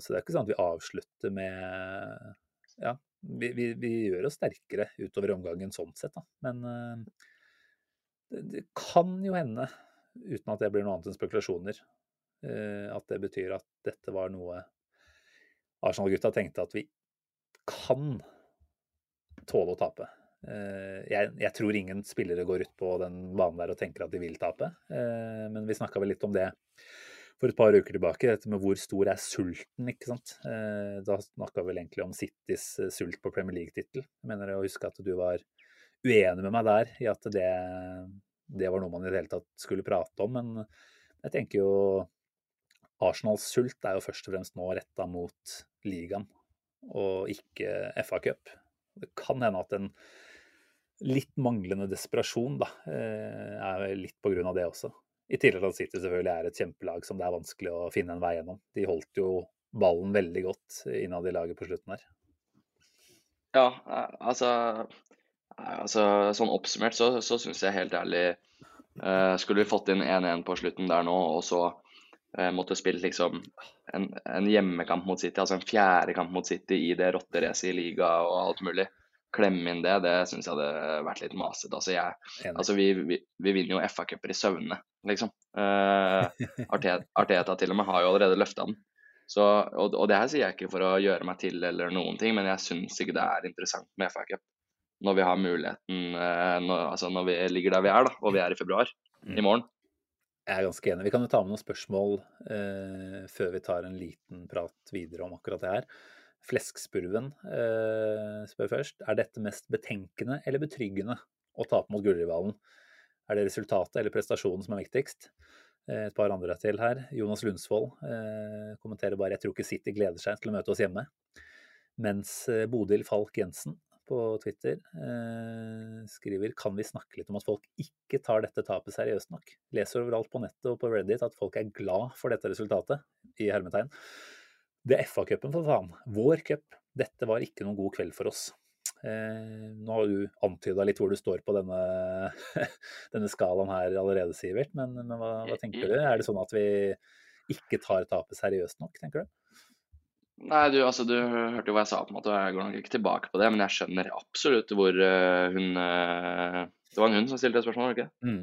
så det er ikke sånn at vi avslutter med Ja, vi, vi, vi gjør oss sterkere utover omgangen sånn sett, da. Men eh, det, det kan jo hende, uten at det blir noe annet enn spekulasjoner, eh, at det betyr at dette var noe Arsenal-gutta tenkte at vi kan tåle å tape. Eh, Jeg, jeg tror ingen spillere går ut på den banen der og tenker at de vil tape, eh, men vi snakka vel litt om det for et par uker tilbake, dette med hvor stor er sulten, ikke sant. Da snakka vi vel egentlig om Citys sult på Premier League-tittel. Jeg mener å huske at du var uenig med meg der i at det, det var noe man i det hele tatt skulle prate om, men jeg tenker jo Arsenals sult er jo først og fremst nå retta mot ligaen og ikke FA Cup. Det kan hende at en litt manglende desperasjon da, eh, er litt på grunn av det også. I tillegg til at City selvfølgelig er et kjempelag som det er vanskelig å finne en vei gjennom. De holdt jo ballen veldig godt innad i laget på slutten her. Ja, eh, altså, altså Sånn oppsummert så, så syns jeg helt ærlig uh, Skulle vi fått inn 1-1 på slutten der nå, og så uh, måtte spilt liksom en, en hjemmekamp mot City, altså en fjerde kamp mot City i det rotteracet i liga og alt mulig, klemme inn det, det syns jeg hadde vært litt masete. Altså, jeg, altså vi, vi, vi vinner jo FA-cuper i søvne, liksom. Uh, Arteta, Arteta til og med har jo allerede løfta den. Så, og, og det her sier jeg ikke for å gjøre meg til eller noen ting, men jeg syns ikke det er interessant med FA-cup når vi har muligheten eh, når, altså når vi ligger der vi er, da, og vi er i februar Mm. i morgen. Jeg er ganske enig. Vi kan jo ta med noen spørsmål eh, før vi tar en liten prat videre om akkurat det her. Fleskspurven eh, spør først. Er dette mest betenkende eller betryggende å tape mot gullrivalen? Er det resultatet eller prestasjonen som er viktigst? Eh, et par andre til her. Jonas Lundsvold eh, kommenterer bare jeg tror ikke City gleder seg til å møte oss hjemme. Mens eh, Bodil Falk Jensen på Twitter eh, skriver kan vi snakke litt om at folk ikke tar dette tapet seriøst nok. Leser overalt på nettet og på Reddit at folk er glad for dette resultatet, i hermetegn. Det er FA-cupen, for faen. Vår cup. Dette var ikke noen god kveld for oss. Eh, nå har du antyda litt hvor du står på denne, *laughs* denne skalaen her allerede, Sivert. Men, men hva, hva tenker du? Er det sånn at vi ikke tar tapet seriøst nok, tenker du? Nei, du, altså, du hørte jo hva jeg sa, på en måte, og jeg går nok ikke tilbake på det, men jeg skjønner absolutt hvor uh, hun uh, Det var en hun som stilte det spørsmålet, ikke? Mm.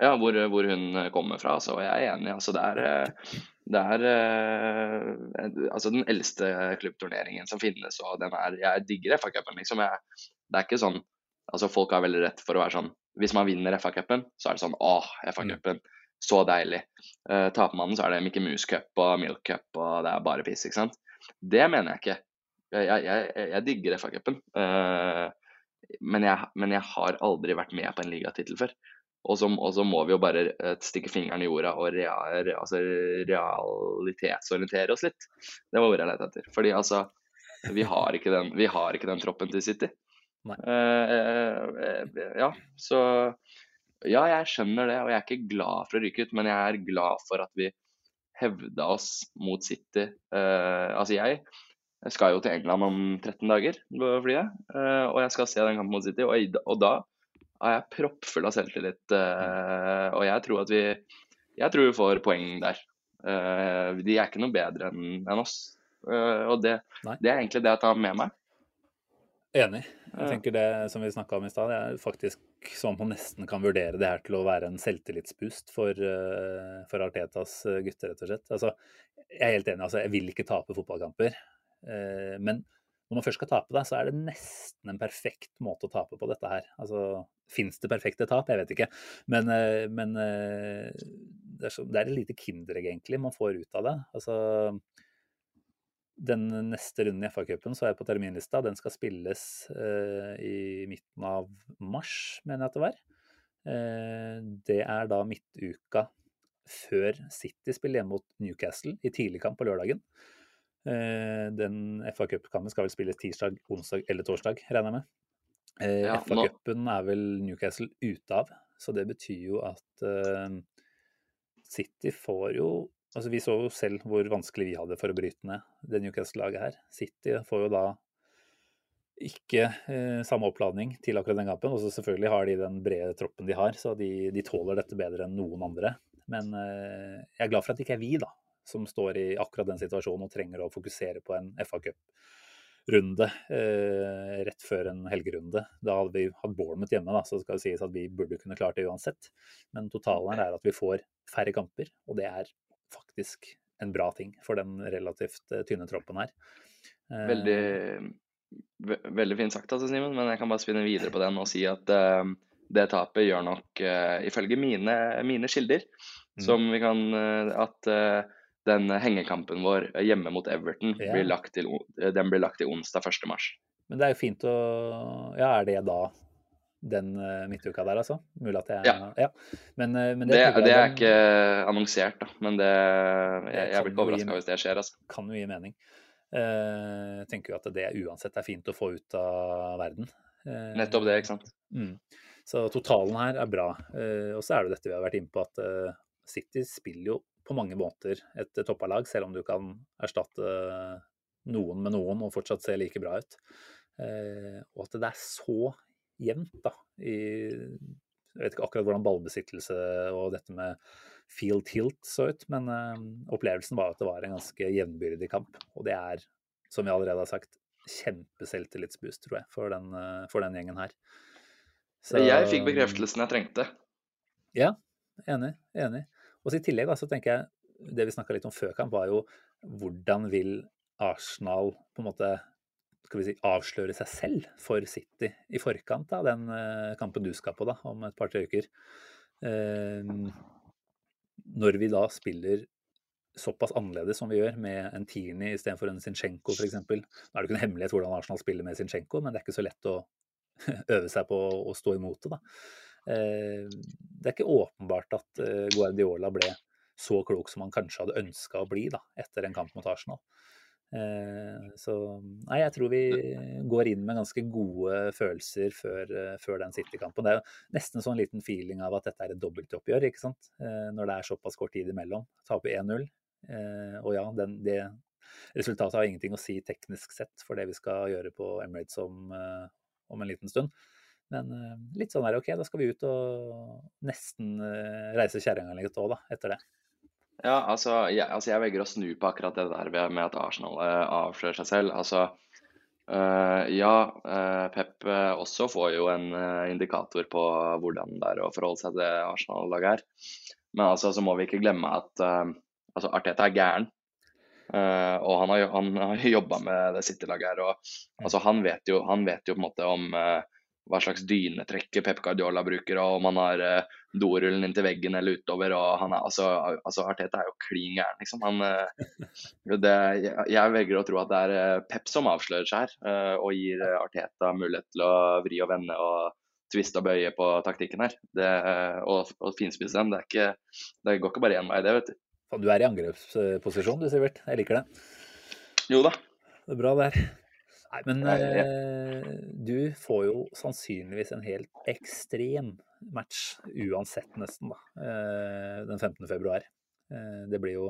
Ja, hvor, hvor hun kommer fra. Altså, og jeg er enig. altså Det er, eh, det er uh, altså den eldste klubbturneringen som finnes. og den er, Jeg digger FA-cupen, liksom. Jeg, det er ikke sånn altså Folk har veldig rett for å være sånn Hvis man vinner FA-cupen, så er det sånn Åh, FA-cupen. Så deilig. Uh, taper man den, så er det Mickey Mouse Cup og Milk Cup, og det er bare piss, ikke sant. Det mener jeg ikke. Jeg, jeg, jeg, digger FA-cupen. Uh, men, jeg, men jeg har aldri vært med på en ligatittel før. Og så, må vi jo bare eh, stikke fingeren i jorda og real, altså realitetsorientere oss litt. Det var ordet jeg lette etter. Fordi altså, vi har ikke den, vi har ikke den troppen til City. *laughs* Uh, eh, ja, så ja, jeg skjønner det, og jeg er ikke glad for å ryke ut, men jeg er glad for at vi hevda oss mot City. Eh, altså, jeg jeg skal jo til England om 13 dager på flyet, eh, og jeg skal se den kampen mot City. Og, og da er jeg proppfull av selvtillit, eh, og jeg tror at vi jeg tror vi får poeng der. Eh, de er ikke noe bedre enn en oss. Og det, det er egentlig det jeg tar med meg. Enig. Jeg tenker det som vi snakka om i stad, er faktisk sånn man nesten kan vurdere det her til å være en selvtillitsboost for, eh, for Artetas eh, gutter, rett og slett. Altså, jeg er helt enig, altså, jeg vil ikke tape fotballkamper. eh, Men når man først skal tape det, så er det nesten en perfekt måte å tape på dette her. Altså, Fins det perfekte tap? Jeg vet ikke. Men, men det, er så, det er et lite kinderegg, egentlig, man får ut av det. Altså, den neste runden i FA-cupen så er jeg på terminlista. Den skal spilles eh, i midten av mars, mener jeg at det var. Eh, det er da midtuka før City spiller hjemme mot Newcastle i tidlig kamp på lørdagen. Eh, den FA-cupkampen skal vel spilles tirsdag, onsdag eller torsdag, regner jeg med. Eh, Ja, FA-cupen er vel Newcastle ute av, så det betyr jo at eh, City får jo Altså, vi så jo selv hvor vanskelig vi hadde for å bryte ned det Newcastle-laget her. City får jo da ikke eh, samme oppladning til akkurat den kampen. Og så selvfølgelig har de den brede troppen de har, så de, de tåler dette bedre enn noen andre. Men eh, jeg er glad for at det ikke er vi, da, som står i akkurat den situasjonen og trenger å fokusere på en FA Cup-runde eh, rett før en helgerunde. Da hadde vi hatt Bournemouth hjemme, da, så skal det sies at vi burde kunne klart det uansett. Men totalen er at vi får færre kamper, og det er faktisk en bra ting for den relativt eh, tynne troppen her. Eh, Veldig, ve veldig fint sagt, altså, Simen, men jeg kan bare spinne videre på den og si at uh, det tapet gjør nok, uh, ifølge mine, mine kilder, Mm. som vi kan uh, At eh, den hengekampen vår hjemme mot Everton Ja. blir lagt til, eh, den blir lagt til onsdag 1. mars. Men det er jo fint å Ja, er det da den eh, midtuka der, altså? Mulig at jeg Ja. Men, eh, men Det, det, det er den ikke annonsert, da, men det, jeg, jeg blir ikke overraska hvis det skjer. altså. kan jo gi mening. Eh, Jeg tenker jo at det uansett er fint å få ut av verden. Nettopp det, ikke sant. Mm. Så totalen her er bra. Og så er det dette vi har vært inne på, at City spiller jo på mange måter et toppalag, selv om du kan erstatte noen med noen og fortsatt se like bra ut. Og at det er så jevnt, da. I, jeg vet ikke akkurat hvordan ballbesittelse og dette med field tilt så ut, men eh, opplevelsen var at det var en ganske jevnbyrdig kamp. Og det er, som vi allerede har sagt, kjempeselvtillitsboost, tror jeg, for den, eh, for den gjengen her. Så- Jeg fikk bekreftelsen jeg trengte. Ja, enig. enig. Og så I tillegg da, så tenker jeg, det vi snakka litt om før kamp, var jo hvordan vil Arsenal på en måte skal vi si, avsløre seg selv for City i forkant av den eh, kampen du skal på da, om et par-tre uker. Eh, når vi da spiller såpass annerledes som vi gjør, med en Tini istedenfor en Zinchenko f.eks. Nå er det ikke noe hemmelighet hvordan Arsenal spiller med Zinchenko, men det er ikke så lett å *laughs* øve seg på å stå imot det. da. Eh, Det er ikke åpenbart at Guardiola ble så klok som han kanskje hadde ønska å bli da, etter en kamp mot Arsenal. Eh, Så nei, jeg tror vi går inn med ganske gode følelser før, eh, før den City-kampen. Det er jo nesten sånn liten feeling av at dette er et dobbeltoppgjør, ikke sant. Eh, Når det er såpass kort tid imellom. Taper 1-0. Eh, Og ja, den, det resultatet har ingenting å si teknisk sett for det vi skal gjøre på Emirates om, om en liten stund. Men litt sånn er det OK, da skal vi ut og nesten reise kjerringa litt òg, da, etter det. Ja, altså jeg, altså jeg velger å snu på akkurat det der med at Arsenal eh, avslører seg selv. Altså, eh, ja, eh, Pep også får jo en indikator på hvordan det er å forholde seg til Arsenal-laget her. Men altså, så må vi ikke glemme at eh, altså, Arteta er gæren. Uh, og han har, han har jobba med det City-laget her. og altså, han, vet jo, han vet jo på en måte om eh, hva slags dynetrekke Pep Guardiola bruker, og om han har eh, dorullen inntil veggen eller utover. og han er, altså, altså Arteta er jo klin gæren, liksom. Han, eh, det, jeg, jeg velger å tro at det er eh, Pep som avslører seg her, eh, og gir Arteta mulighet til å vri og vende og tviste og bøye på taktikken her. Det, og, og finspisse dem. Det, ikke, det går ikke bare én vei, det, vet du. Du er i angrepsposisjon du, Sivert. Jeg liker det. Jo da. Det er bra der. Nei, men eh, du får jo sannsynligvis en helt ekstrem match uansett, nesten, da. Eh, den 15. februar. Eh, det blir jo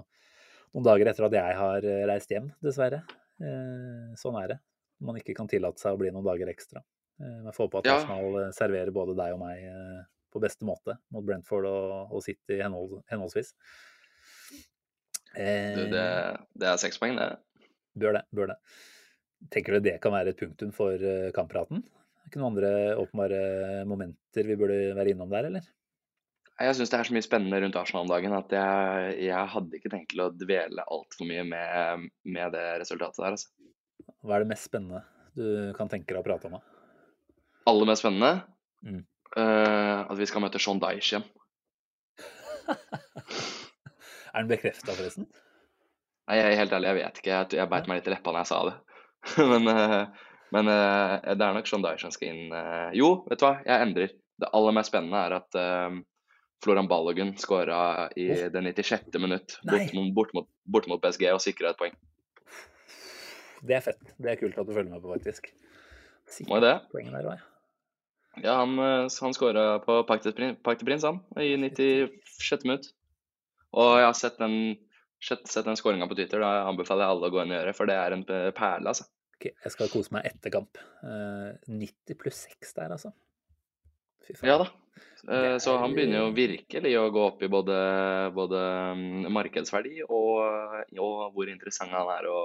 noen dager etter at jeg har eh, reist hjem, dessverre. Eh, sånn er det. Man ikke kan tillate seg å bli noen dager ekstra. Eh, men får håpe at Ja. Arsenal serverer både deg og meg på beste måte mot Brentford og, og City henhold, henholdsvis. Du, det, det er seks poeng, det. Bør det. Bør det. Tenker du det kan være et punktum for eh, kamppraten? Ikke noen andre åpenbare momenter vi burde være innom der, eller? Jeg syns det er så mye spennende rundt Arsenal om dagen at jeg, jeg hadde ikke tenkt til å dvele altfor mye med, med, det resultatet der. Altså. Hva er det mest spennende du kan tenke deg å prate om? Da? Aller mest spennende? Mm. Uh, at vi skal møte Sean Dyche igjen. *laughs* er den bekrefta, forresten? Nei, jeg er helt ærlig, jeg vet ikke. Jeg, jeg beit meg litt i leppa når jeg sa det. *laughs* men, uh, men uh, det er nok Sean Dyche som skal inn. jo, vet du hva, jeg endrer. Det aller mest spennende er at Floran Balogun skåra i oh. det 96. minutt bort, bort, mot, bort mot PSG og sikra et poeng. Det er fett. Det er kult at du følger med på, faktisk. Må det. Der, ja. ja, han, eh, han skåra på Park de Prince, han, i 96. minutt. Og jeg har sett den, sett den skåringa på Twitter. Da anbefaler jeg alle å gå inn og gjøre, for det er en perle, altså. Okay, jeg skal kose meg etter kamp. Uh, eh, 90 pluss 6 der, altså. Ja da. Er... Så han begynner jo virkelig å gå opp i både, både mm, markedsverdi og, og, hvor interessant han er å,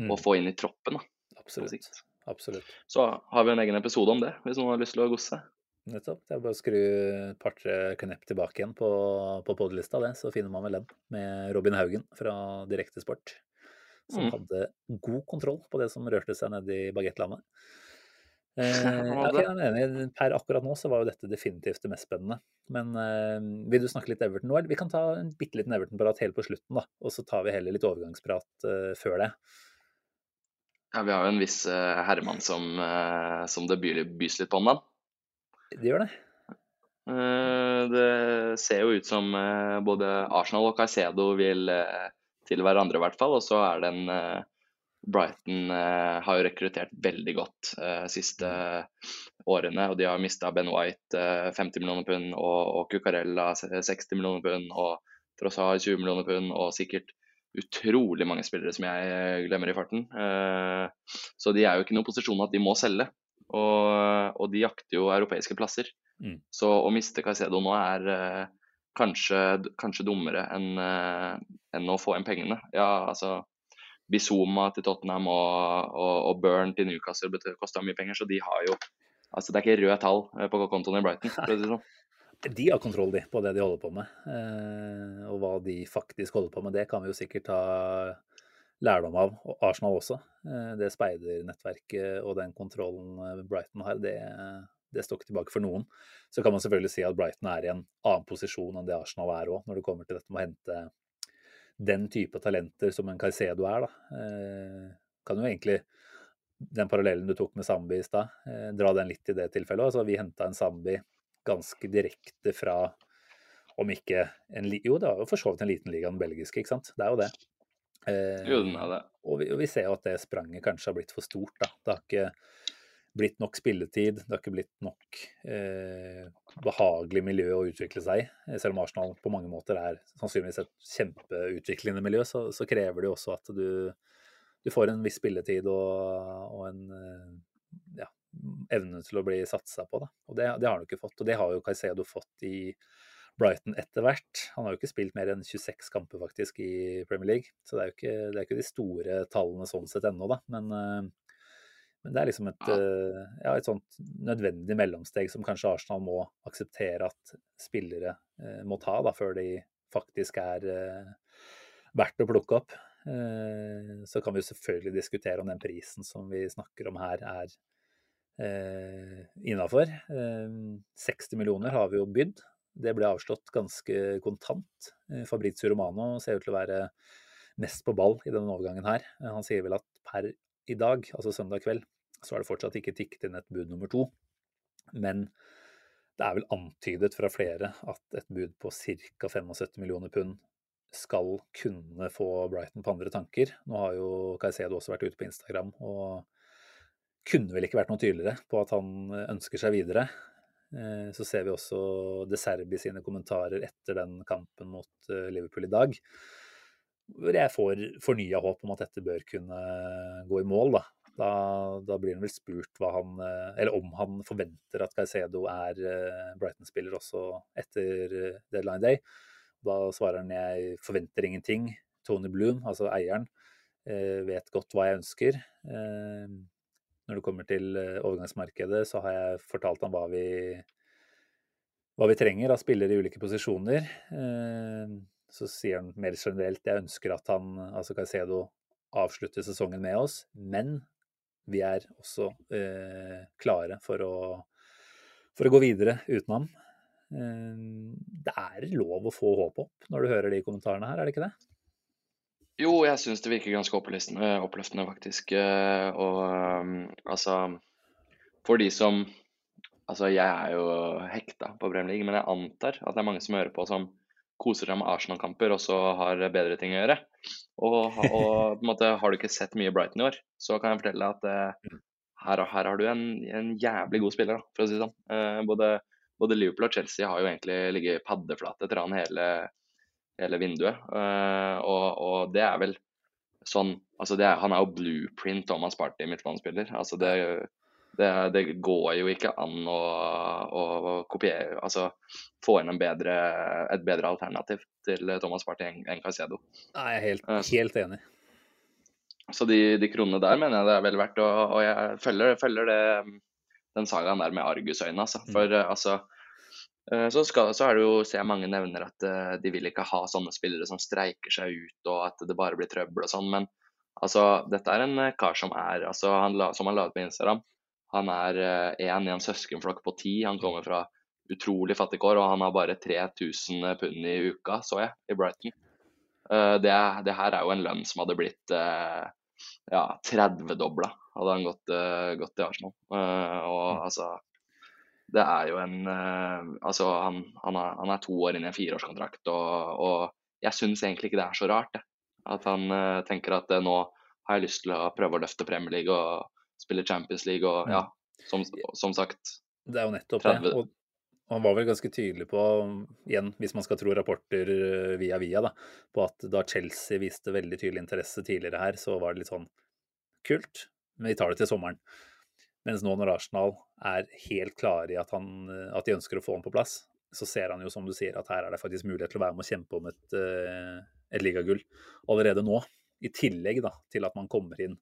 mm. å, få inn i troppen. Da, Absolutt. Absolutt. Så har vi en egen episode om det, hvis noen har lyst til å gosse. Nettopp. Det er bare å skru et par-tre knepp tilbake igjen på, på podlista, det, så finner man vel den med Robin Haugen fra Direktesport. Som mm. hadde god kontroll på det som rørte seg nede i bagettlandet. *laughs* Eh, okay, er. Per akkurat nå så var jo dette definitivt det mest spennende. Men eh, vil du snakke litt Everton nå? Vi kan ta en bitte liten Everton-prat helt på slutten, da. Og så tar vi heller litt overgangsprat eh, før det. Ja, vi har jo en viss uh, herremann som, uh, som det bys litt på om, da. Det gjør det. Uh, det ser jo ut som både Arsenal og Caicedo vil til hverandre, i hvert fall. Og så er den Brighton eh, har jo rekruttert veldig godt de siste årene. og De har mista Ben White eh, 50 millioner pund og, Cucarella 60 millioner pund og Trossard 20 millioner pund og sikkert utrolig mange spillere som jeg eh, glemmer i farten. Eh, så de er jo ikke i noen posisjon at de må selge. Og, og de jakter jo europeiske plasser. Mm. Så å miste Caicedo nå er uh, kanskje, kanskje dummere enn, enn å få inn pengene. Ja, altså Bizuma til Tottenham og, og, og Burn til Newcastle kosta mye penger, så de har jo Altså, det er ikke røde tall eh, på kontoen i Brighton. for å si sånn. *laughs* De har kontroll de, på det de holder på med. Eh, og hva de faktisk holder på med, det kan vi jo sikkert ta lærdom av. Arsenal også. Eh, det speidernettverket og den kontrollen eh, Brighton har, det, det står ikke tilbake for noen. Så kan man selvfølgelig si at Brighton er i en annen posisjon enn det Arsenal er òg, når det kommer til dette med å hente den type talenter som en Caicedo er, da. Eh, kan jo egentlig den parallellen du tok med Zambi i stad, dra den litt i det tilfellet. Altså, vi henta en Zambi ganske direkte fra om ikke en Jo, det var jo for så vidt en liten liga, den belgiske, ikke sant. Det er jo det. Eh, jo, den er det. Og vi, og vi, ser jo at det spranget kanskje har blitt for stort, da. Det har ikke blitt nok spilletid. Det har ikke blitt nok eh, behagelig miljø å utvikle seg i. Selv om Arsenal på mange måter er sannsynligvis et kjempeutviklende miljø, så, så krever det jo også at du, du, får en viss spilletid og, og en eh, ja, evne til å bli satsa på. Da. Og det, det har du ikke fått. Og det har jo Caicedo fått i Brighton etter hvert. Han har jo ikke spilt mer enn 26 kamper faktisk i Premier League, så det er jo ikke, det er ikke de store tallene sånn sett ennå, da. Men uh, men det er liksom et, eh, ja, et sånt nødvendig mellomsteg som kanskje Arsenal må akseptere at spillere eh, må ta da, før de faktisk er eh, verdt å plukke opp. Eh, så kan vi selvfølgelig diskutere om den prisen som vi snakker om her, er eh, innafor. 60 eh, millioner har vi jo bydd. Det ble avslått ganske kontant. Fabrizio Romano ser ut til å være mest på ball i denne overgangen her. Han sier vel at per i dag, altså søndag kveld, så er det fortsatt ikke tikket inn et bud nummer to. Men det er vel antydet fra flere at et bud på ca. 75 millioner pund skal kunne få Brighton på andre tanker. Nå har jo Caicedo også vært ute på Instagram og kunne vel ikke vært noe tydeligere på at han ønsker seg videre. Eh, så ser vi også De Serbi sine kommentarer etter den kampen mot eh, Liverpool i dag. Hvor jeg får fornya håp om at dette bør kunne gå i mål. Da. Da, da, blir han vel spurt han, eh, om han forventer at Caicedo er Brighton-spiller også etter deadline day. Da svarer han jeg forventer ingenting. Tony Bloom, altså eieren, vet godt hva jeg ønsker. Eh, når det kommer til eh, overgangsmarkedet, så har jeg fortalt ham hva vi, hva vi trenger av spillere i ulike posisjoner. Så sier han mer generelt jeg ønsker at han, altså Caicedo, avslutter sesongen med oss, men vi er også eh, klare for å, for å, gå videre uten ham. Eh, det er lov å få håp opp når du hører de kommentarene her, er det ikke det? Jo, jeg syns det virker ganske oppløftende, faktisk. Eh, og um, altså For de som Altså, jeg er jo hekta på Premier League, men jeg antar at det er mange som hører på som koser seg med Arsenal-kamper og så har bedre ting å gjøre. Og, og på en måte, har du ikke sett mye Brighton i år, så kan jeg fortelle deg at eh, her, her, har du en, en, jævlig god spiller, da, for å si det sånn. Eh, både, både, Liverpool og Chelsea har jo egentlig ligget paddeflate etter han hele, hele vinduet. Eh, og, og, det er vel sånn altså er, Han er jo blueprint Thomas Party midtbanespiller. Altså det, det, det, går jo ikke an å, å, kopiere Altså få inn bedre, et bedre alternativ til Thomas Party enn en Caicedo. Nei, jeg er helt, eh, helt enig. Så de, de, kronene der mener jeg det er vel verdt, og, og jeg følger, følger det, den sagaen der med argusøyne, altså. Mm. For mm. altså eh, så, skal, så, er det jo, ser jeg mange nevner at de vil ikke ha sånne spillere som streiker seg ut, og at det bare blir trøbbel og sånn. Men altså, dette er en kar som er altså, han Som han la ut på Instagram, han er én eh, i en søskenflokk på ti. Han kommer fra utrolig fattige kår, og han har bare 3000 pund i uka, så jeg, i Brighton. Det, det, her er jo en lønn som hadde blitt ja, 30-dobla hadde han gått, gått til Arsenal. og mm. altså Det er jo en Altså, han, han, er, han, er, to år inn i en fireårskontrakt, og, og jeg syns egentlig ikke det er så rart, det. At han tenker at nå har jeg lyst til å prøve å løfte Premier League og spille Champions League og ja, som, som sagt. Det er jo nettopp 30. det. Og han var vel ganske tydelig på, igjen hvis man skal tro rapporter eh, via via, da, på at da Chelsea viste veldig tydelig interesse tidligere her, så var det litt sånn kult, men vi tar det til sommeren. Mens nå når Arsenal er helt klare i at, han, at de ønsker å få ham på plass, så ser han jo som du sier at her er det faktisk mulighet til å være med og kjempe om et, eh, et ligagull allerede nå. I tillegg da, til at man kommer inn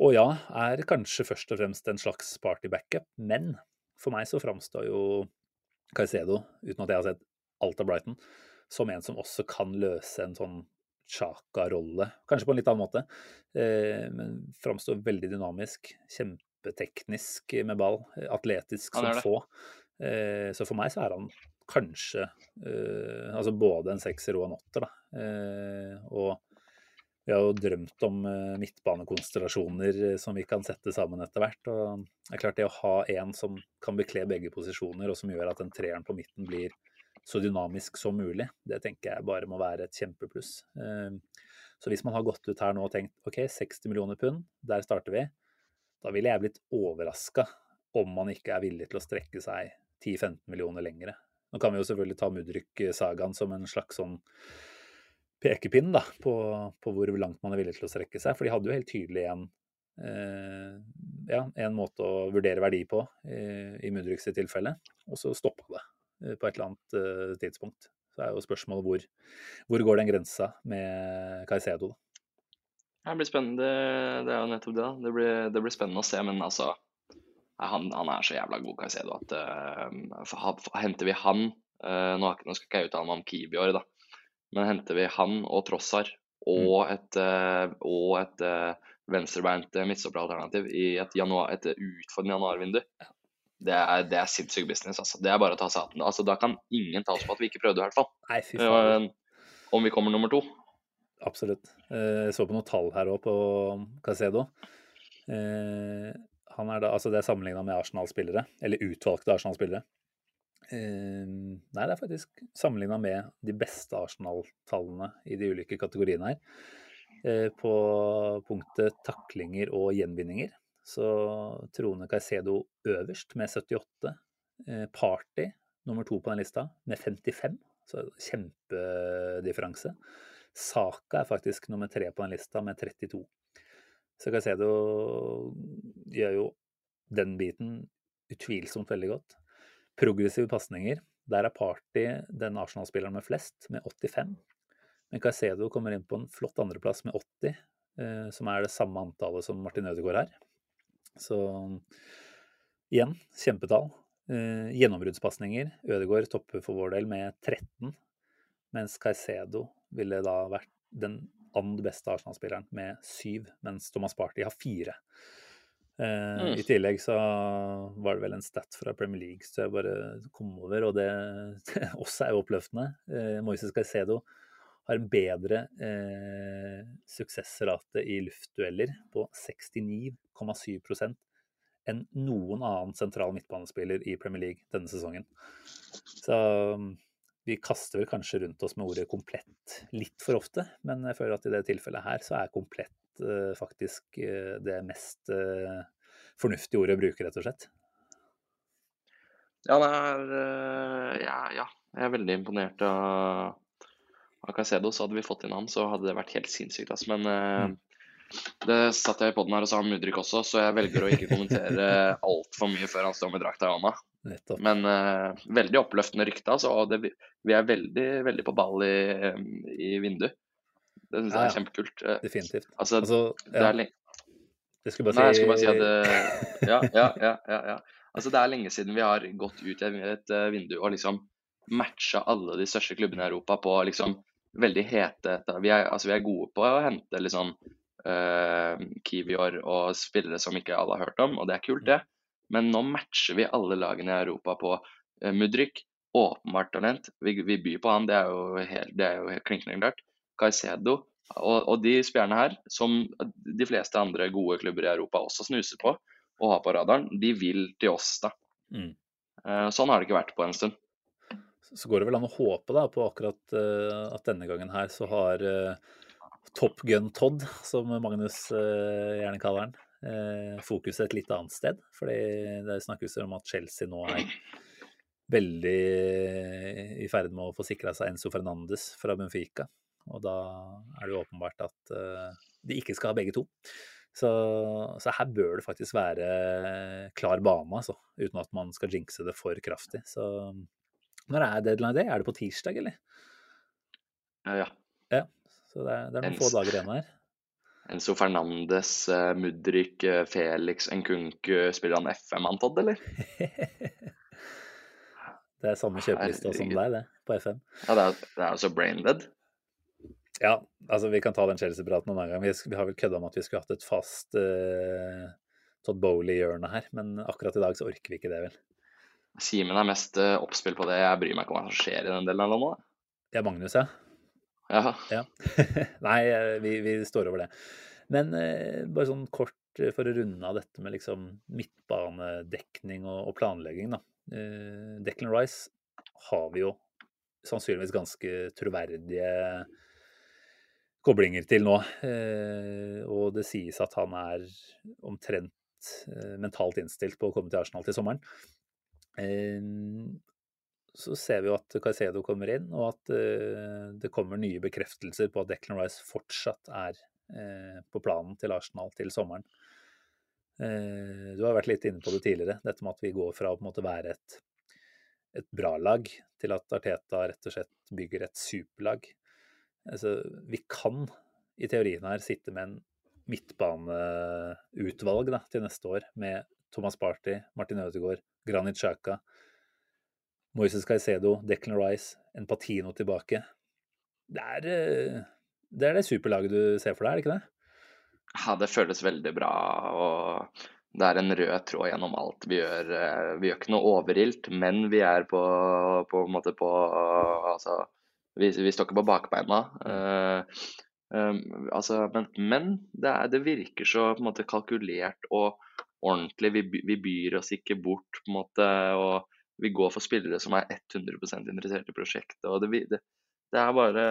og ja, er kanskje først og fremst en slags party-backup, men for meg så framstår jo Caicedo, uten at jeg har sett alt av Brighton, som en som også kan løse en sånn Chaka-rolle, kanskje på en litt annen måte. Eh, men framstår veldig dynamisk, kjempeteknisk med ball, atletisk som få. Eh, så for meg så er han kanskje eh, altså både en sekser og en åtter, da. Eh, og vi har jo drømt om midtbanekonstellasjoner som vi kan sette sammen etter hvert. og Det er klart det å ha en som kan bekle begge posisjoner, og som gjør at den treeren på midten blir så dynamisk som mulig, det tenker jeg bare må være et kjempepluss. Så hvis man har gått ut her nå og tenkt OK, 60 millioner pund, der starter vi, da ville jeg blitt overraska om man ikke er villig til å strekke seg 10-15 millioner lengre. Nå kan vi jo selvfølgelig ta Mudrik-sagaen som en slags sånn pekepinn da, på, på, hvor langt man er villig til å strekke seg. For de hadde jo helt tydelig en, eh, ja, en måte å vurdere verdi på eh, i Mudriks tilfelle, og så stoppa det eh, på et eller annet eh, tidspunkt. Så er jo spørsmålet hvor, hvor går den grensa med Caicedo, da. Det blir spennende. Det er jo nettopp det. Det blir, det blir spennende å se. Men altså, han, han er så jævla god, Caicedo, at uh, henter vi han uh, nå, nå, skal ikke jeg uttale meg om Kiwi i år, da. Men henter vi han og Trossar og mm. et, uh, og et uh, venstrebeint eh, midtstopperalternativ i et, januar, et utfordrende januarvindu, det er, det er sinnssyk business. Altså. Det er bare å ta seg av den. Altså, da kan ingen ta oss på at vi ikke prøvde, i hvert fall. Nei, fy faen. Om vi kommer nummer to. Absolutt. Jeg så på noen tall her òg på Casedo. Han er da, altså det er sammenligna med Arsenal-spillere, eller utvalgte Arsenal-spillere. Ehm, nei, det er faktisk sammenligna med de beste Arsenal-tallene i de ulike kategoriene her. Eh, på punktet taklinger og gjenvinninger så troner Caicedo øverst med 78. Eh, Party nummer to på den lista med 55, så kjempedifferanse. Saka er faktisk nummer tre på den lista med 32. Så Caicedo gjør jo den biten utvilsomt veldig godt. Progressive pasninger. Der er Party den Arsenal-spilleren med flest, med 85. Men Caicedo kommer inn på en flott andreplass med 80. eh, som er det samme antallet som Martin Ødegaard her. Så igjen, kjempetall. Eh, Gjennombruddspasninger. Ødegaard topper for vår del med 13, mens Caicedo ville da vært den andre beste Arsenal-spilleren med syv, mens Thomas Party har fire. Eh, Mm. I tillegg så var det vel en stat fra Premier League så jeg bare kom over, og det *laughs* også er jo oppløftende. Eh, Moises Caicedo har en bedre eh, suksessrate i luftdueller på 69,7% enn noen annen sentral midtbanespiller i Premier League denne sesongen. Så vi kaster vel kanskje rundt oss med ordet komplett litt for ofte, men jeg føler at i det tilfellet her så er komplett eh, faktisk eh, det mest eh, fornuftige ordet å bruke, rett og slett. Ja, det er eh, ja, ja, jeg er veldig imponert av, av. Så hadde vi fått inn han, så hadde det vært helt sinnssykt. Altså. Men eh, det satt jeg i poden her og sa om Mudrik også, så jeg velger å ikke kommentere *laughs* altfor mye før han står med drakta i hånda. Nettopp. Men uh, veldig oppløftende rykte, altså. Og det, vi er veldig, veldig på ball i, i vinduet. Det syns jeg Ja, ja. er kjempekult. Eh, Definitivt. Altså, Altså, det er lenge jeg skulle bare Nei, jeg skulle bare si at det, *laughs* ja, ja, ja, ja, ja. Altså, det er lenge siden vi har gått ut i et eh, vindu og liksom matcha alle de største klubbene i Europa på liksom veldig hete Vi er, altså, vi er gode på å hente liksom uh, Kiwior og spillere som ikke alle har hørt om, og det er kult, det. Men nå matcher vi alle lagene i Europa på uh, Mudrik. Åpenbart talent. Vi, vi byr på han, det er jo helt, det er jo klinkende klart. Caicedo. Og, og de spillerne her, som de fleste andre gode klubber i Europa også snuser på og har på radaren, de vil til oss, da. Mm. Eh, Sånn har det ikke vært på en stund. så går det vel an å håpe da, på akkurat eh, at denne gangen her så har Top Gun Todd, som Magnus eh, gjerne kaller eh, fokuset et litt annet sted. Fordi det snakkes om at Chelsea nå er veldig i ferd med å få sikra seg Enzo Fernandes fra Benfica. Og da er det jo åpenbart at eh, de ikke skal ha begge to. Så, så her bør det faktisk være klar bane, altså. Uten at man skal jinxe det for kraftig. Så når er deadline day? Er det på tirsdag, eller? Eh, Ja. Ja. Så det er, det er noen få dager igjen her. Enzo Fernandes, eh, Mudrik, eh, Felix, Nkunku. Spiller han FM, Todd, eller? *laughs* Det er samme kjøpelista som deg, det, på FM. Ja, det er, det er jo så brain dead. Ja, altså vi kan ta den Chelsea-praten en annen gang. Vi, vi har vel kødda om at vi skulle hatt et fast uh, Todd Bowley-hjørne her, men akkurat i dag så orker vi ikke det, vel. Simen er mest uh, oppspill på det. Jeg bryr meg ikke om hva som skjer i den delen av landet. Ja, Magnus, ja. Ja. ja. *laughs* Nei, eh, vi, vi står over det. Men eh, bare sånn kort eh, for å runde av dette med liksom midtbanedekning og, og planlegging, da. Eh, Declan Rice har vi jo sannsynligvis ganske troverdige koblinger til nå. Eh, og det sies at han er omtrent eh, mentalt innstilt på å komme til Arsenal til sommeren. Så ser vi jo at Caicedo kommer inn, og at uh, det kommer nye bekreftelser på at Declan Rice fortsatt er uh, på planen til Arsenal til sommeren. Uh, du har vært litt inne på det tidligere, dette med at vi går fra å på en måte være et, et bra lag til at Arteta rett og slett bygger et superlag. Altså, vi kan i teorien her sitte med en midtbaneutvalg da, til neste år med Thomas Party, Martin Ødegaard, Granit Xhaka, Moises Caicedo, Declan Rice, en Patino tilbake. Det er, eh, det er det superlaget du ser for deg, er det ikke det? ja, det føles veldig bra. og det er en rød tråd gjennom alt vi gjør. Eh, Vi gjør ikke noe overilt, men vi er på, på en måte på Altså, vi, vi står ikke på bakbeina. Uh, um, altså, men men det, er, det virker så på en måte kalkulert og ordentlig. Vi, vi byr oss ikke bort, på en måte. og vi går for spillere som er 100% interessert i prosjektet. og det, det, det er bare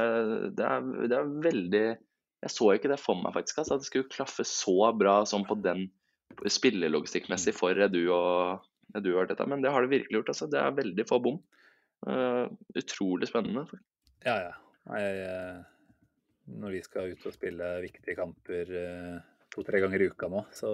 det er, det er veldig Jeg så ikke det for meg, faktisk. Altså, at det skulle klaffe så bra som på den spillelogistikkmessig for Edu og Edu og dette. Men det har det virkelig gjort. altså. Det er veldig få bom. Uh, utrolig spennende. Ja, ja. Nei, eh, når vi skal ut og spille viktige kamper eh, to-tre ganger i uka nå, så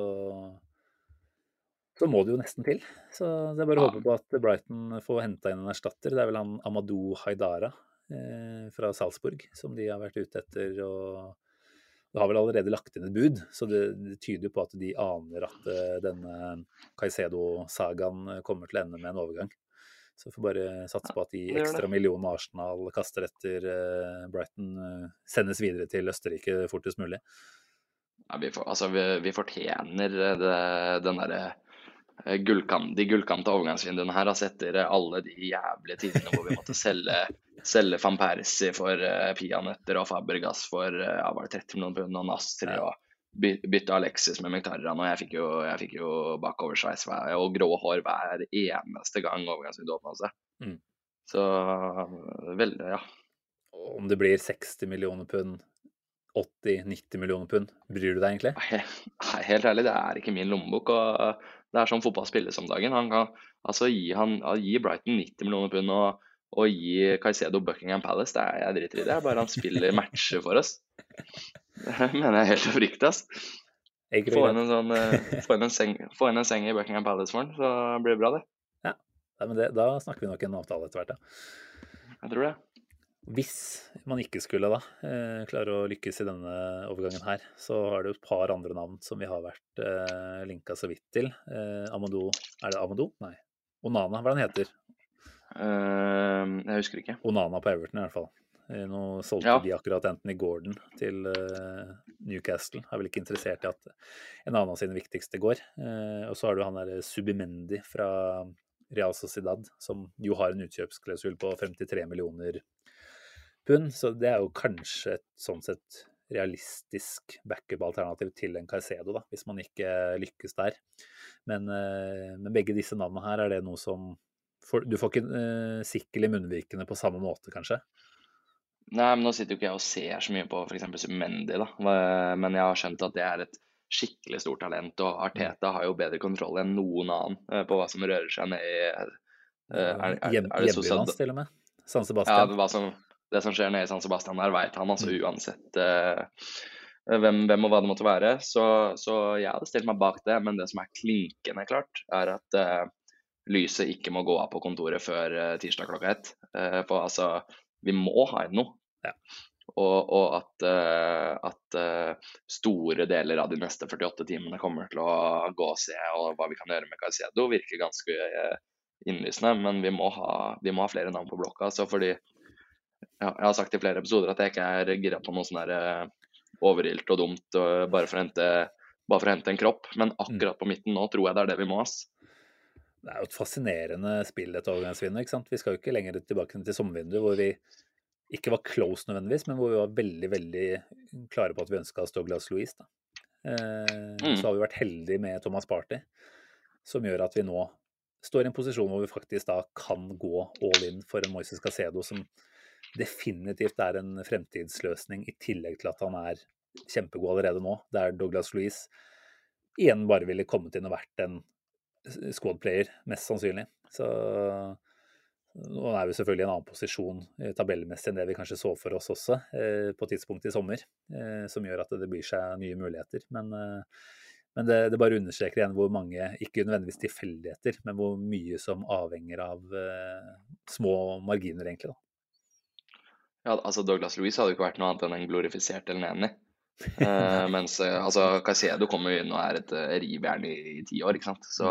så må det jo nesten til. Så det er bare å Ja. håpe på at Brighton får henta inn en erstatter. Det er vel han Amadou Haidara eh, fra Salzburg som de har vært ute etter og det har vel allerede lagt inn et bud, så det, det tyder jo på at de aner at eh, denne Caicedo-sagaen kommer til å ende med en overgang. Så vi får bare satse på at de ekstra millionene Arsenal kaster etter eh, Brighton, uh, sendes videre til Østerrike fortest mulig. Ja, vi, for, altså, vi, vi fortjener det, den derre gullkant, de gullkanta overgangsvinduene her. Altså etter alle de jævlige tidene hvor vi måtte selge *laughs* selge van Persie for uh, peanøtter og Fabregas for uh, ja, var det 30 millioner pund og Nastri ja. og by, bytte Alexis med Mkhitaryan. Og jeg fikk jo, jeg fikk jo bakoversveis og grå hår hver eneste gang overgangsvinduet åpna seg. Mm. Så veldig, ja. Om det blir 60 millioner pund, 80-90 millioner pund, bryr du deg egentlig? *laughs* Nei, helt ærlig, det er ikke min lommebok. og Det er sånn fotball spilles om dagen. Han kan altså gi, han, gi Brighton 90 millioner pund og og gi Caicedo Buckingham Palace, det er jeg driter i. Det er bare han spiller matcher for oss. Det mener jeg helt oppriktig, ass. Få inn, en sånn, uh, få, inn en seng, få inn en seng i Buckingham Palace for han, så blir det bra, det. Ja, ja men det, da snakker vi nok en avtale etter hvert, ja. Jeg tror det. Hvis man ikke skulle da eh, klare å lykkes i denne overgangen her, så har det et par andre navn som vi har vært eh, linka så vidt til. Eh, Amadou Er det Amado? Nei. Onana, hva er han heter? Uh, jeg husker ikke. Onana på Everton, i hvert fall. Eh, nå solgte ja. de akkurat Anthony Gordon til uh, Newcastle. Er vel ikke interessert i at en annen av sine viktigste går. Uh, og så har du han der Subimendi fra Real Sociedad, som jo har en utkjøpsklausul på 53 millioner pund. Så det er jo kanskje et sånn sett realistisk backup-alternativ til en Caicedo, da, hvis man ikke lykkes der. Men, med men begge disse navnene her, er det noe som for, du får ikke uh, sikkel i munnvikene på samme måte, kanskje? Nei, men nå sitter jo ikke jeg og ser så mye på f.eks. Sumendi, da. Men jeg har skjønt at det er et skikkelig stort talent. Og Arteta har jo bedre kontroll enn noen annen på hva som rører seg ned i uh, er, er, Hjem, er Hjembyen hans, til og med. San Sebastian. Ja, som, det som skjer nede i San Sebastian der, veit han altså mm. uansett uh, hvem, hvem, og hva det måtte være. Så, så, jeg hadde stilt meg bak det. Men det som er klinkende klart, er at lyset ikke må gå av på kontoret før uh, tirsdag klokka ett. Uh, for altså, vi må ha inn noe. Ja. Og, og, at, uh, at store deler av de neste 48 timene kommer til å gå og se og hva vi kan gjøre med Caicedo, virker ganske innlysende. Men vi må, ha, vi må ha flere navn på blokka. Så fordi ja, Jeg har sagt i flere episoder at jeg ikke er gira på noe sånn der overilt og dumt og bare, for hente, bare for å hente en kropp. Men mm. akkurat på midten nå tror jeg det er det vi må. Ass det er jo et fascinerende spill, dette overgangsvinduet. ikke sant? Vi skal jo ikke lenger tilbake til sommervinduet, hvor vi ikke var close nødvendigvis, men hvor vi var veldig veldig klare på at vi ønska Stoglas Louise. da. Eh, mm. Så har vi vært heldige med Thomas Party, som gjør at vi nå står i en posisjon hvor vi faktisk da kan gå all in for en Moises Casedo, som definitivt er en fremtidsløsning, i tillegg til at han er kjempegod allerede nå. Der Douglas Louise igjen bare ville kommet inn og vært en squad-player, mest sannsynlig. Så nå er vi selvfølgelig i en annen posisjon eh, tabellmessig enn det vi kanskje så for oss også eh, på tidspunktet i sommer, eh, som gjør at det byr seg nye muligheter. Men, men det, det, bare understreker igjen hvor mange, ikke nødvendigvis tilfeldigheter, men hvor mye som avhenger av små marginer, egentlig. da. Ja, altså Douglas Louise hadde jo ikke vært noe annet enn en glorifisert Elneni. Uh, *laughs* mens uh, altså, Caicedo kommer jo inn og er et uh, rivjern i, i ti år, ikke sant. Så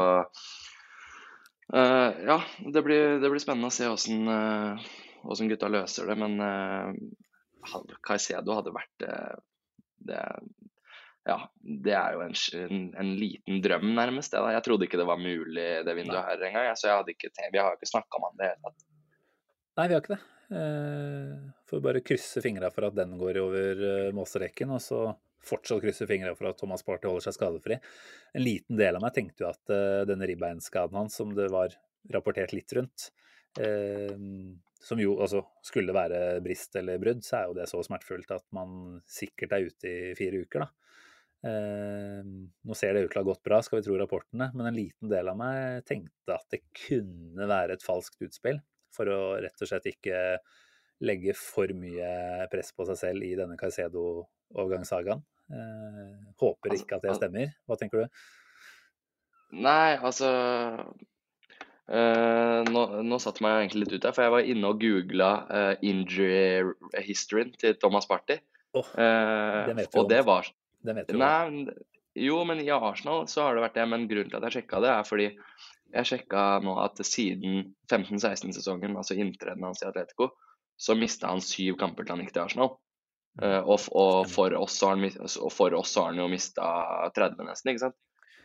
uh, ja, det blir, det blir, spennende å se åssen, åssen gutta løser det. Men uh, Caicedo hadde vært det ja, det er jo en, en, en, liten drøm, nærmest. Det, jeg trodde ikke det var mulig, det vinduet her engang. Så jeg hadde ikke, vi har jo ikke snakka om det hele tatt. Nei, vi har ikke det. Eh, får bare krysse fingra for at den går over eh, målstreken, og så fortsatt krysse fingra for at Thomas Party holder seg skadefri. En liten del av meg tenkte jo at uh, denne ribbeinskaden hans, som det var rapportert litt rundt, som jo altså skulle være brist eller brudd, så er jo det så smertefullt at man sikkert er ute i fire uker, da. Eh, nå ser det ut til å ha gått bra, skal vi tro rapportene, men en liten del av meg tenkte at det kunne være et falskt utspill for å rett og slett ikke legge for mye press på seg selv i denne Caicedo-overgangssagaen. Eh, håper altså, ikke at det stemmer. Hva tenker du? Nei, altså uh, Nå, nå satte meg egentlig litt ut der, for jeg var inne og googla uh, injury historyen til Thomas Party. Oh, Eh, det vet vi og om. det var det vet du. Nei, jo, men i Arsenal så har det vært det. Men grunnen til at jeg sjekka det, er fordi jeg sjekka nå at siden 15-16-sesongen, altså inntreden hans i Atletico, så mista han syv kamper til han gikk til Arsenal. Eh, og, og, for oss så har han, for oss har han jo mista 30, nesten, ikke sant.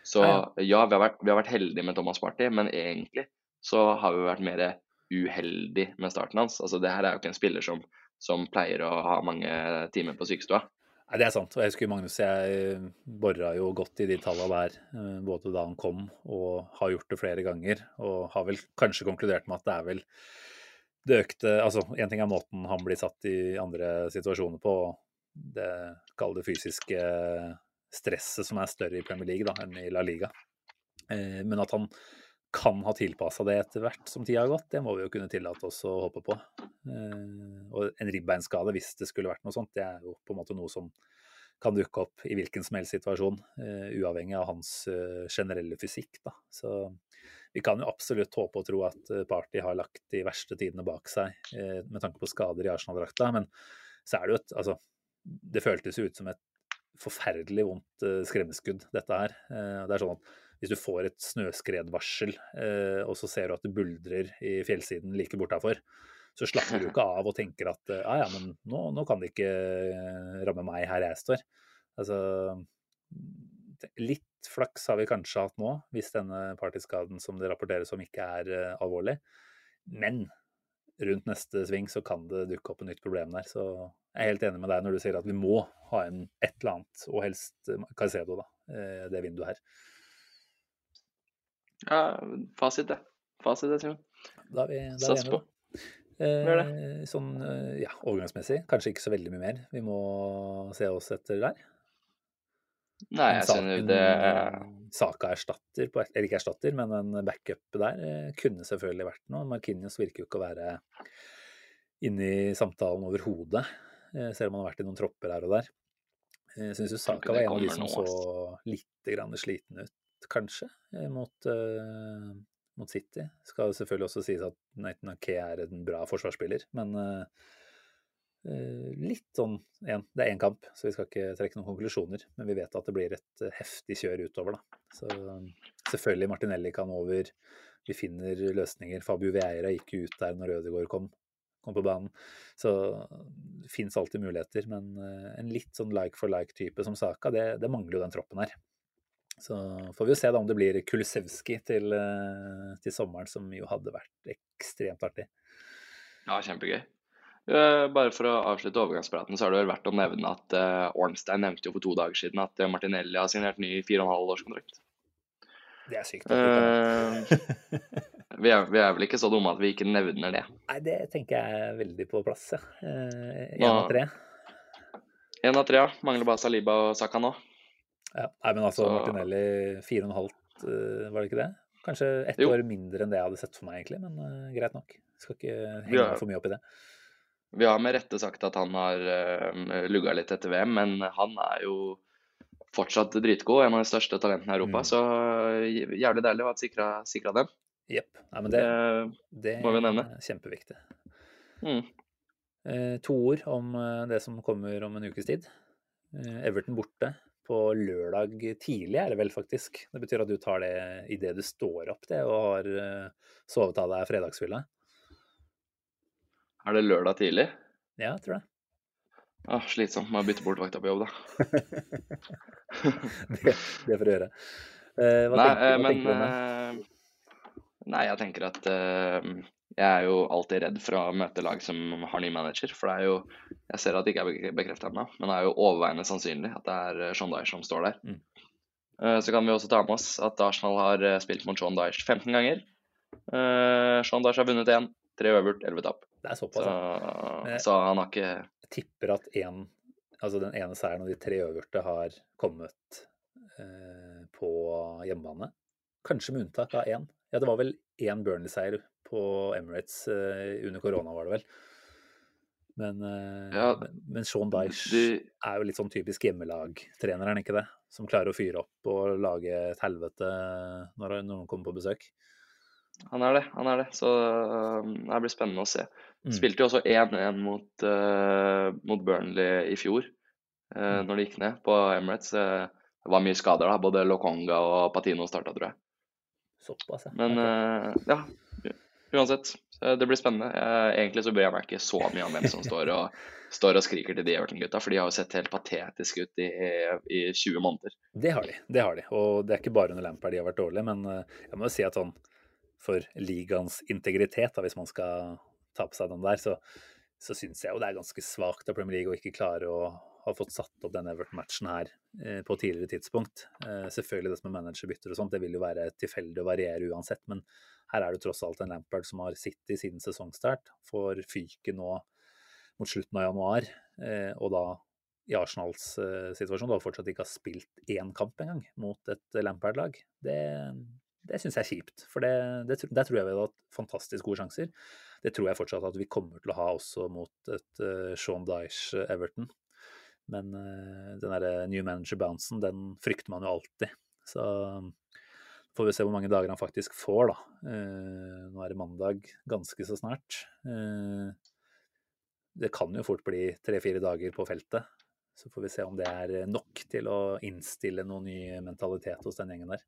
Så Ja, ja, vi, har vært, vi har vært heldige med Thomas Party, men egentlig så har vi vært mer uheldige med starten hans. Altså Det her er jo ikke en spiller som, som pleier å ha mange timer på sykestua. Nei, Det er sant. Og jeg husker Magnus, jeg bora jo godt i de tallene der, eh, både da han kom og har gjort det flere ganger. Og har vel kanskje konkludert med at det er vel det økte Altså, én ting er måten han blir satt i andre situasjoner på, det kall det fysiske stresset som er større i Premier League da, enn i La Liga. Eh, Men at han kan ha tilpassa det etter hvert som tida har gått, det må vi jo kunne tillate oss å håpe på. Eh, Og en ribbeinskade, hvis det skulle vært noe sånt, det er jo på en måte noe som kan dukke opp i hvilken som helst situasjon, eh, uavhengig av hans eh, generelle fysikk. Da. Så vi kan jo absolutt håpe og tro at Party har lagt de verste tidene bak seg med tanke på skader i Arsenal-drakta, men så er det jo et Altså, det føltes jo ut som et forferdelig vondt skremmeskudd, dette her. Det er sånn at hvis du får et snøskredvarsel, eh, og så ser du at det buldrer i fjellsiden like bortafor, så slapper du ikke av og tenker at ja, ja, men nå, nå kan det ikke eh, ramme meg her jeg står. Altså Litt flaks har vi kanskje hatt nå, hvis denne partiskaden som det rapporteres om ikke er eh, alvorlig. Men rundt neste sving så kan det dukke opp et nytt problem der. Så jeg er helt enig med deg når du sier at vi må ha en et eller annet, og helst eh, Caicedo, da, eh, det vinduet her. Ja, fasit, det. Fasit, det, Simen. Da er vi, da er vi Sats enige, på. da. Eh, sånn eh, ja, overgangsmessig, kanskje ikke så veldig mye mer vi må se oss etter der. Nei, jeg synes det Saka erstatter, på, eller ikke erstatter, men en backup der eh, kunne selvfølgelig vært noe. Markinius virker jo ikke å være inne i samtalen overhodet, eh, selv om han har vært i noen tropper her og der. Jeg syns jo Saka var en av de som så litt sliten ut, kanskje, eh, mot, uh, mot City. Skal selvfølgelig også sies at Nathan Ake er en bra forsvarsspiller, men uh, litt sånn igjen. Det er én kamp, så vi skal ikke trekke noen konklusjoner. Men vi vet at det blir et heftig kjør utover, da. Så um, selvfølgelig Martinelli kan over. Vi finner løsninger. Fabio Vieira gikk ut der når Ødegaard kom, kom på banen. Så det fins alltid muligheter. Men en litt sånn like for like-type som Saka, det, det mangler jo den troppen her. Så får vi jo se da om det blir Kulisevskij til, eh, til sommeren, som jo hadde vært ekstremt artig. Ja, kjempegøy. Eh, Bare for å avslutte overgangspraten, så er det vel verdt å nevne at uh, Ornstein nevnte jo for to dager siden at eh, Martinelli har signert ny 4,5-årskontrakt. Det er sykt. vi er, vi er vel ikke så dumme at vi ikke nevner det. Nei, det tenker jeg er veldig på plass, ja. Én av tre. Én av tre, ja. Mangler bare Saliba og Saka nå. Ja. Nei, men altså Så- Martinelli 4,5, eh, var det ikke det? Kanskje ett Jo. år mindre enn det jeg hadde sett for meg, egentlig, men uh, greit nok. Skal ikke henge Ja. for mye opp i det. Vi har med rette sagt at han har uh, lugga litt etter VM, men han er jo fortsatt dritgod. En av de største talentene i Europa. Mm. Så eh, jævlig deilig å ha sikra, sikra dem. Jepp. Nei, men det, Eh, det må vi nevne. er kjempeviktig. mm. Uh, to ord om eh, det som kommer om en ukes tid. Uh, Everton borte på lørdag tidlig, er det vel faktisk. Det betyr at du tar det idet du står opp det, og har eh, sovet av deg fredagsfylla. Er det lørdag tidlig? Ja, jeg tror det. Ah, slitsomt med å bytte bort vakta på jobb, da. *laughs* det. Det får du gjøre. Eh, hva Nei, tenker, eh, hva men tenker du om det? eh, Nei, jeg tenker at eh, jeg er jo alltid redd for å møte lag som har ny manager. For det er jo Jeg ser at det ikke er bekreftet ennå, men det er jo overveiende sannsynlig at det er eh, Sean Dyche som står der. Mm. Eh, Så kan vi også ta med oss at Arsenal har eh, spilt mot Sean Dyche 15 ganger. Sean Dyche har vunnet én. Tre øvert, elleve tap. Det er Så, såpass. så, så han har ikke Jeg tipper at en, altså den ene seieren og de tre øverte har kommet eh, på hjemmebane. Kanskje med unntak av én. Ja, det var vel én Burnley-seier på Emirates eh, under korona, var det vel. Men, eh, Ja, men, men Sean Dyche de, er jo litt sånn typisk hjemmelagtrener, er han ikke det? Som klarer å fyre opp og lage et helvete når noen kommer på besøk. Han er det, han er det. Så um, det blir spennende å se. Mm. Spilte jo også 1-1 mot, uh, mot Burnley i fjor. uh, når de gikk ned på Emirates. Uh, det var mye skader da. Både Lokonga og Patino starta, tror jeg. Såpass, ja. Men ja, uansett. Det blir spennende. egentlig så bryr jeg meg ikke så mye om hvem som står og, står og skriker til de Everton-gutta, for de har jo sett helt patetiske ut i, i, 20 måneder. Det har de. det har de. Og det er ikke bare under Lampard de har vært dårlige, men jeg må jo si at sånn for ligaens integritet, da, hvis man skal ta på seg den der, så, så syns jeg jo det er ganske svakt av Premier League å ikke klare å ha fått satt opp den Everton-matchen her eh, på tidligere tidspunkt. Eh, selvfølgelig det som er managerbytter og sånt, det vil jo være tilfeldig å variere uansett, men her er det tross alt en Lampard som har sittet siden sesongstart, får fyke nå mot slutten av januar, eh, og da i Arsenals eh, situasjon da fortsatt ikke har spilt én kamp engang mot et Lampard-lag. Det, det syns jeg er kjipt. For det, det, der tror jeg vi hadde hatt fantastisk gode sjanser. Det tror jeg fortsatt at vi kommer til å ha også mot et uh, Sean Dyche Everton. Men uh, den derre new manager-bouncen, den frykter man jo alltid. Så får vi se hvor mange dager han faktisk får, da. Uh, nå er det mandag ganske så snart. det kan jo fort bli tre-fire dager på feltet. Så får vi se om det er nok til å innstille noen ny mentalitet hos den gjengen der.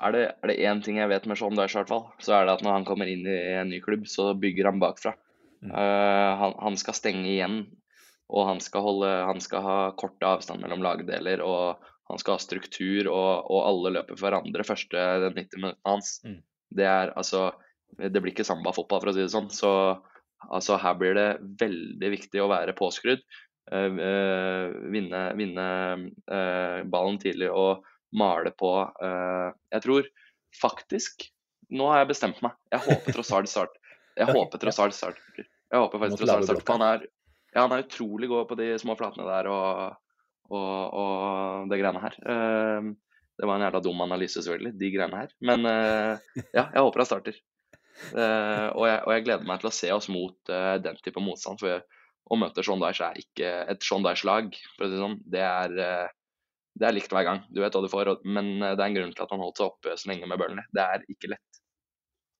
Er det, er det én ting jeg vet med Sean Dyche, så er det at når han kommer inn i en ny klubb, så bygger han bakfra. Mm. Uh, han, han, skal stenge igjen, og han skal, holde, han skal ha kort avstand mellom lagdeler. og han skal ha struktur, og, og alle løper for hverandre første 90 minuttene hans. Mm. Det er altså Det blir ikke samba-fotball, for å si det sånn. Så altså, her blir det veldig viktig å være påskrudd. Uh, vinne, vinne ballen tidlig og male på Jeg tror faktisk Nå har jeg bestemt meg. Jeg håper tross alt start. Jeg håper tross alt start. Jeg håper faktisk tross alt start. For han er, ja, han er utrolig god på de små flatene der og, og, og det greiene her. Uh, det var en jævla dum analyse, selvfølgelig, de greiene her. Men uh, ja, jeg håper han starter. Uh, og, jeg, og, jeg, gleder meg til å se oss mot uh, den type motstand. For å møte Sean Dyche er ikke et Sean Dyche-lag. for å si sånn. Det er, det er likt hver gang. Du vet hva du får, men eh, det er en grunn til at han holdt seg oppe så lenge med Burnley. Det er ikke lett.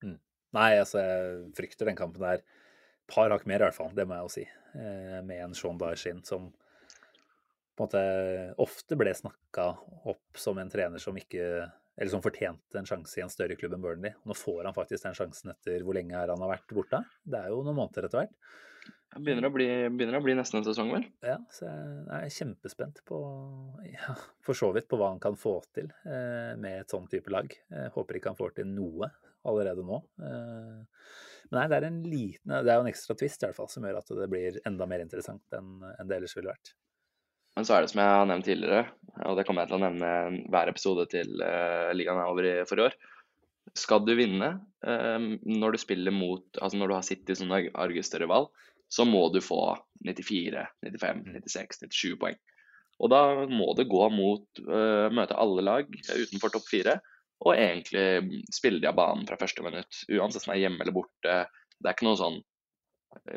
Mm. Nei, altså jeg frykter den kampen der. Par hakk mer, i hvert fall. Det må jeg jo si. Eh, med en Sean Dyche som på en måte ofte ble snakka opp som en trener som ikke eller som fortjente en sjanse i en større klubb enn Burnley. Nå får han faktisk den sjansen etter hvor lenge han har vært borte. Det er jo noen måneder etter hvert. Begynner å bli, begynner å bli nesten en sesong, vel? Ja, så jeg er kjempespent på ja, for så vidt på hva han kan få til eh, med et sånn type lag. Jeg håper ikke han får til noe allerede nå. Eh, men nei, det er en liten Det er jo en ekstra twist i hvert fall som gjør at det blir enda mer interessant enn, enn det ellers ville vært. Men så er det som jeg har nevnt tidligere, og det kommer jeg til å nevne hver episode til uh, ligaen er over i forrige år. Skal du vinne um, når du spiller mot Altså når du har City som argeste rival, så må du få 94, 95, 96, 97 poeng. Og da må det gå mot uh, møte alle lag utenfor topp fire, og egentlig spille de av banen fra første minutt. Uansett om det er hjemme eller borte. Det er ikke noe sånn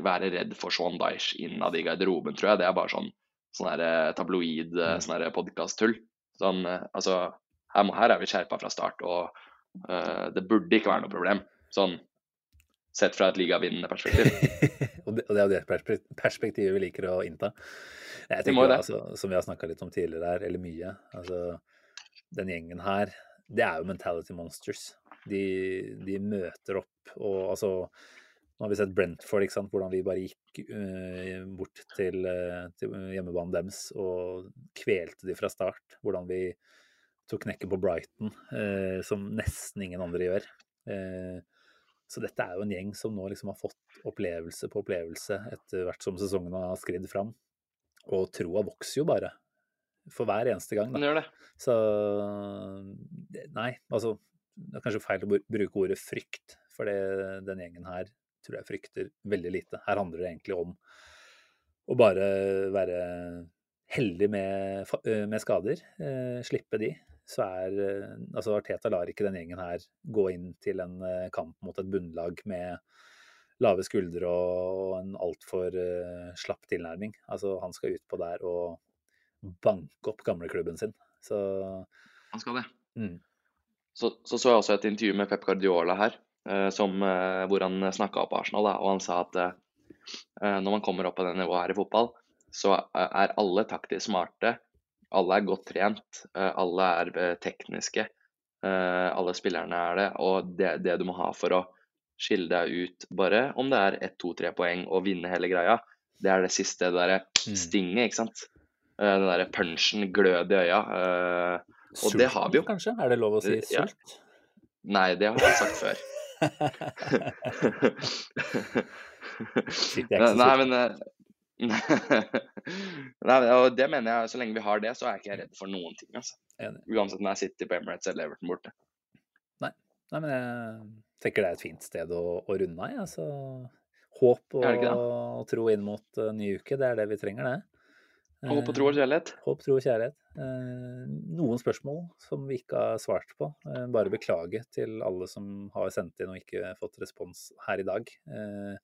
være redd for Sean Dyche innad i garderoben, tror jeg. Det er bare sånn, sånn her tabloid mm. sånn podkast-tull. Sånn, altså, her, her, er vi skjerpa fra start, og uh, det burde ikke være noe problem. Sånn sett fra et ligavinnende perspektiv. *laughs* og, det, og det er det perspektivet vi liker å innta. Jeg tenker, jo, altså, Som vi har snakka litt om tidligere her, eller mye altså, Den gjengen her, det er jo mentality monsters. De, de møter opp og altså Nå har vi sett Brentford, ikke sant? hvordan vi bare gikk uh, bort til, uh, til hjemmebanen deres og kvelte de fra start. Hvordan vi tok knekken på Brighton, uh, som nesten ingen andre gjør. Så dette er jo en gjeng som nå liksom har fått opplevelse på opplevelse etter hvert som sesongen har skridd fram. Og troa vokser jo bare for hver eneste gang. Da. Så nei, altså Det er kanskje feil å bruke ordet frykt, for det, den gjengen her tror jeg frykter veldig lite. Her handler det egentlig om å bare være heldig med, med skader. Eh, slippe de så er altså Arteta lar ikke den gjengen her gå inn til en kamp mot et bunnlag med lave skuldre og en altfor uh, slapp tilnærming. Altså Han skal utpå der og banke opp gamleklubben sin. Så Han skal det. Mm. Så, så, så jeg også et intervju med Pep Guardiola her, som, uh, hvor han snakka opp Arsenal. Da, og han sa at når man kommer opp på det nivået her i fotball, så er alle taktisk smarte. Alle er godt trent. Alle er tekniske. Alle spillerne er det. Og det, det du må ha for å skille deg ut, bare om det er ett, to, tre poeng og vinne hele greia, det er det siste, det derre Mm. stinget, ikke sant. Den derre punchen, glød i øya. Og det har vi jo. kanskje? Er det lov å si Ja. sult? Nei, det har jeg sagt før. Jeg så Nei, men eh, *laughs* Nei, og det mener jeg, så lenge vi har det, så er jeg ikke redd for noen ting. Altså. Uansett om det er City på Emirates eller Everton borte. Nei, Nei, men jeg tenker det er et fint sted å, å runde av. Ja. Håp og, og tro inn mot uh, ny uke, det er det vi trenger, det. Håp og tro og kjærlighet. Håp, tro og kjærlighet. Eh, noen spørsmål som vi ikke har svart på. Eh, bare beklage til alle som har sendt inn og ikke fått respons her i dag. Eh,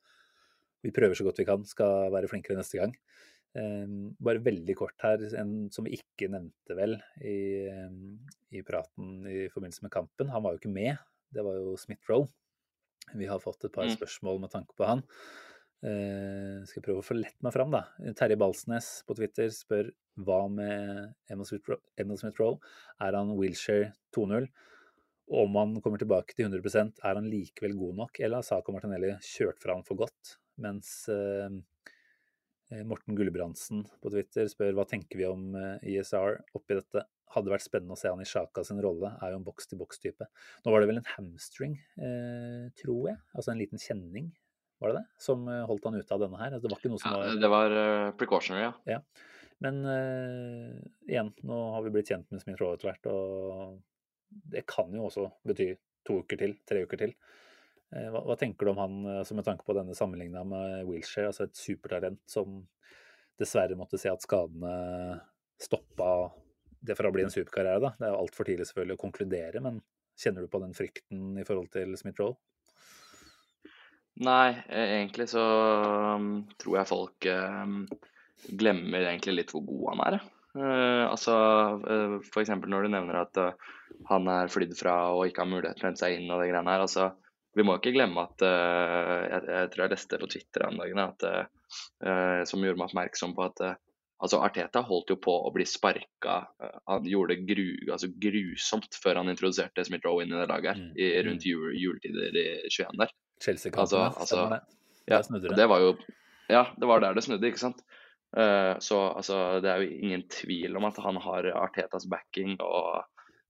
vi prøver så godt vi kan, skal være flinkere neste gang. Eh, bare veldig kort her, en som vi ikke nevnte vel i, eh, i praten i forbindelse med kampen. Han var jo ikke med, det var jo Smith-Roe. Vi har fått et par Mm. spørsmål med tanke på han. Eh, skal jeg prøve å få lett meg fram, da. Terje Balsnes på Twitter spør hva med Emil Smith-Roll? Er han wheelchair 2.0? Og om han kommer tilbake til 100% er han likevel god nok, eller har Saka Martinelli kjørt fra han for godt? Mens eh, Morten Gulbrandsen på Twitter spør hva tenker vi om eh, ISR oppi dette? Hadde vært spennende å se han i Sjaka sin rolle, er jo en boks-til-boks-type. Nå var det vel en hamstring, eh, tror jeg, altså en liten kjenning, var det det, som eh, holdt han ute av denne her? Altså, Det var ikke noe som Ja, var det var eh, precautionary, ja. Men uh, igjen, nå har vi blitt kjent med Smith Roe etter hvert, og det kan jo også bety to uker til, tre uker til. Hva, hva tenker du om han altså med tanke på denne sammenligna med Wilshere, altså et supertalent som dessverre måtte se at skadene stoppa det fra å bli en superkarriere, da. Det er jo altfor tidlig selvfølgelig å konkludere, men kjenner du på den frykten i forhold til Smith Rowe? Nei, eh, egentlig så um, tror jeg folk um, glemmer egentlig litt hvor god han er. Eh, altså, uh, for eksempel når du nevner at han er flydd fra og ikke har mulighet til å hente seg inn og det greiene her. Altså, vi må ikke glemme at uh, jeg, jeg tror jeg leste på Twitter en dag at, uh, som gjorde meg oppmerksom på at uh, altså Arteta holdt jo på å bli sparka. Han gjorde det gru, altså grusomt før han introduserte Smith Rowe inn i det laget her, Mm, i, rundt jul, juletider i 21 der. Chelsea-kampen, Altså- ja, altså-. Ja, det. det var jo Ja, det var der det snudde, ikke sant. Eh, så altså, det er jo ingen tvil om at han har Artetas backing, og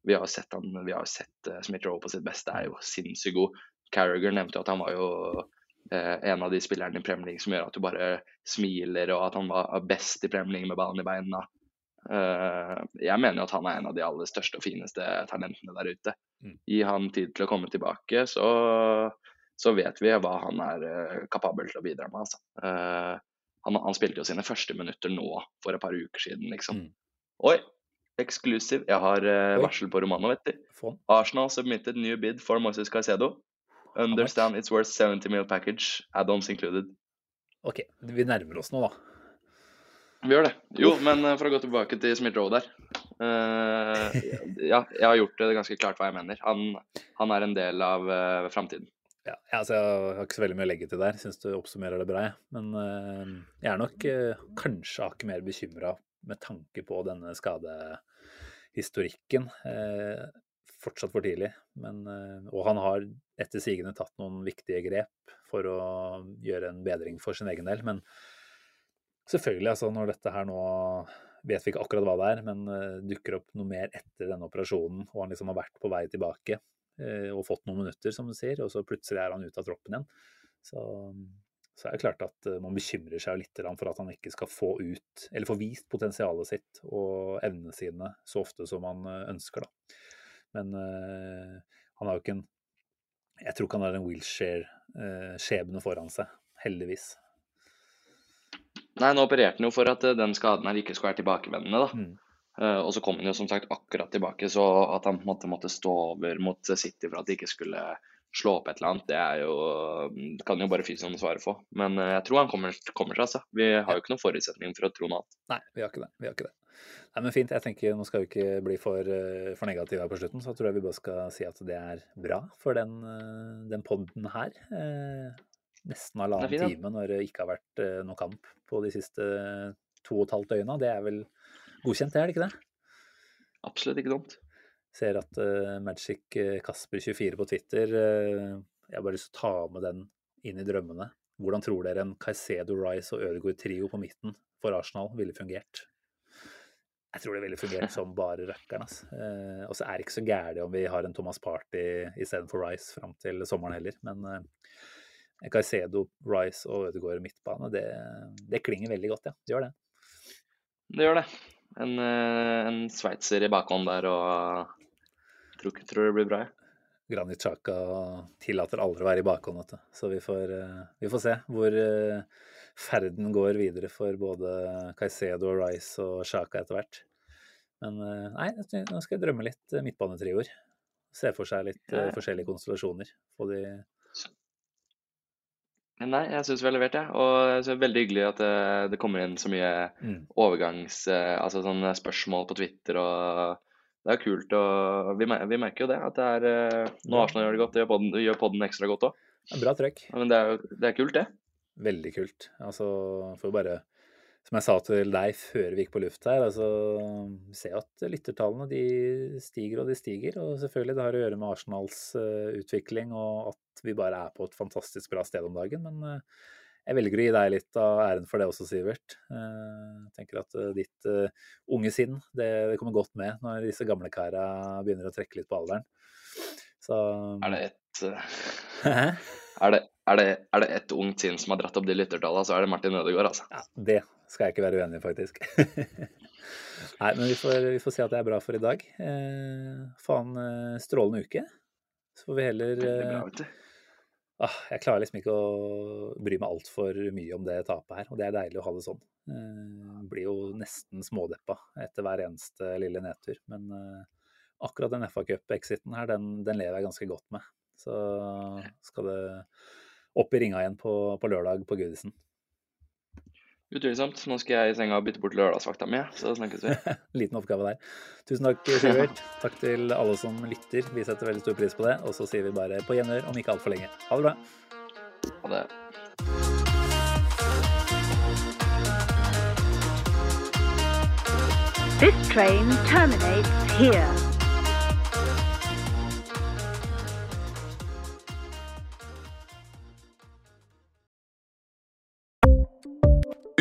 vi har sett, han, vi har sett eh, Smith Rowe på sitt beste, er jo sinnssykt god. Carriager nevnte jo at han var jo eh, en av de spillerne i Premier League som gjør at du bare smiler, og at han var best i Premier League med ballen i beina. Jeg mener jo at han er en av de aller største og fineste talentene der ute. Mm. Gi han tid til å komme tilbake, så, så vet vi hva han er eh, kapabel til å bidra med. Altså. Eh, han, han spilte jo sine første minutter nå for et par uker siden, liksom. Mm. Oi, eksklusiv. Jeg har uh, varsel på Romano, vet du. Arsenal submitted new bid for Moises Caicedo. Understand it's worth 70 mil package, add-ons included. Ok, vi nærmer oss nå, da. Vi gjør det. Jo, men for å gå tilbake til Smith Rowe der. Uh, ja, jeg har gjort det ganske klart hva jeg mener. Han, han er en del av uh, framtiden. Ja, altså jeg har ikke så veldig mye å legge til der. Syns du oppsummerer det bra. jeg. Men eh, jeg er nok eh, kanskje hakket mer bekymra med tanke på denne skadehistorikken. Eh, fortsatt for tidlig. Men, eh, og han har etter sigende tatt noen viktige grep for å gjøre en bedring for sin egen del. Men selvfølgelig, altså når dette her nå vet vi ikke akkurat hva det er, men dukker opp noe mer etter denne operasjonen, og han liksom har vært på vei tilbake og fått noen minutter, som du sier, og så plutselig er han ute av troppen igjen. Så, så er det klart at eh, man bekymrer seg litt for at han ikke skal få ut, eller få vist potensialet sitt og evnene sine så ofte som han eh, ønsker, da. Men uh, han har jo ikke en Jeg tror ikke han har en wheelchair-skjebne foran seg, heldigvis. Nei, nå opererte han jo for at eh, den skaden her ikke skulle være tilbakevendende, da. Mm. Eh, og så kom han jo som sagt akkurat tilbake, så at han på en måte måtte stå over mot City for at de ikke skulle slå opp et eller annet, det er jo Det kan jo bare fysioen svare på. Men eh, jeg tror han kommer, kommer seg, altså. Vi har jo ikke noen forutsetning for å tro noe annet. Nei, vi har ikke det. Vi har ikke det. Nei, men fint. Jeg tenker Nå skal vi ikke bli for, eh, for negative her på slutten, så tror jeg vi bare skal si at det er bra for den, den podden her. Nesten halvannen time når det ikke har vært noe kamp på de siste to og et halvt døgna. Det er vel godkjent, det er det ikke det? Absolutt ikke dumt. Ser at uh, Magic Kasper24 på Twitter uh, Jeg har bare lyst til å ta med den inn i drømmene. Hvordan tror dere en Caicedo, Rice og Ødegaard-trio på midten for Arsenal ville fungert? Jeg tror det ville fungert *laughs* som bare røkkeren. Altså. Eh, og så er det ikke så gærent om vi har en Thomas Party istedenfor Rice fram til sommeren heller. Men eh, Caicedo, Rice og Ødegaard midtbane, det, det, klinger veldig godt, ja. Det gjør det. Det gjør det. En, eh, en sveitser i bakhånd der og tror, tror det blir bra. Granit Chaka tillater aldri å være i bakhånd, så vi får, eh, vi får, se hvor eh, ferden går videre for både Caicedo, Rice og Chaka etter hvert. Men nei, nå skal jeg drømme litt midtbanetrioer. Se for seg litt ja. forskjellige konstellasjoner. Få de Nei, jeg syns vi har levert, jeg. Ja. Og det er veldig hyggelig at det, det kommer inn så mye mm. overgangs... Altså sånne spørsmål på Twitter og det er kult. og vi, vi, merker jo det. at det er, nå Når Arsenal gjør det godt, det gjør podden, gjør podden ekstra godt òg. Bra trøkk. Men det er, det er kult, det. Veldig kult. Altså, får bare Som jeg sa til deg før vi gikk på luft her, altså se at lyttertallene de stiger og de stiger. Og selvfølgelig det har å gjøre med Arsenals utvikling og at vi bare er på et fantastisk bra sted om dagen. Men uh, jeg velger å gi deg litt av æren for det også, Sivert. Eh, jeg tenker at eh, ditt unge sinn det, det, kommer godt med når disse gamle kara begynner å trekke litt på alderen. Så Er det et er det, er, det, er det et ungt sinn som har dratt opp de lyttertallene, så er det Martin Ødegaard, altså. Ja, det skal jeg ikke være uenig i, faktisk. *laughs* Nei, men vi får, vi får, se at det er bra for i dag. Eh, faen, strålende uke. Så får vi heller eh, ah, jeg klarer liksom ikke å bry meg altfor mye om det tapet her. Og det er deilig å ha det sånn. Eh, blir jo nesten smådeppa etter hver eneste lille nedtur. Men eh, akkurat den FA Cup-exiten her, den, den, lever jeg ganske godt med. Så skal det opp i ringa igjen på, på lørdag på Gudisen. Utvilsomt. Nå skal jeg i senga og bytte bort lørdagsvakta mi, så snakkes vi. *laughs* Liten oppgave der. Tusen takk, Sivert. Takk til alle som lytter. Vi setter veldig stor pris på det. Og så sier vi bare på gjenhør om ikke altfor lenge. Ha det bra. Ha det. This train terminates here.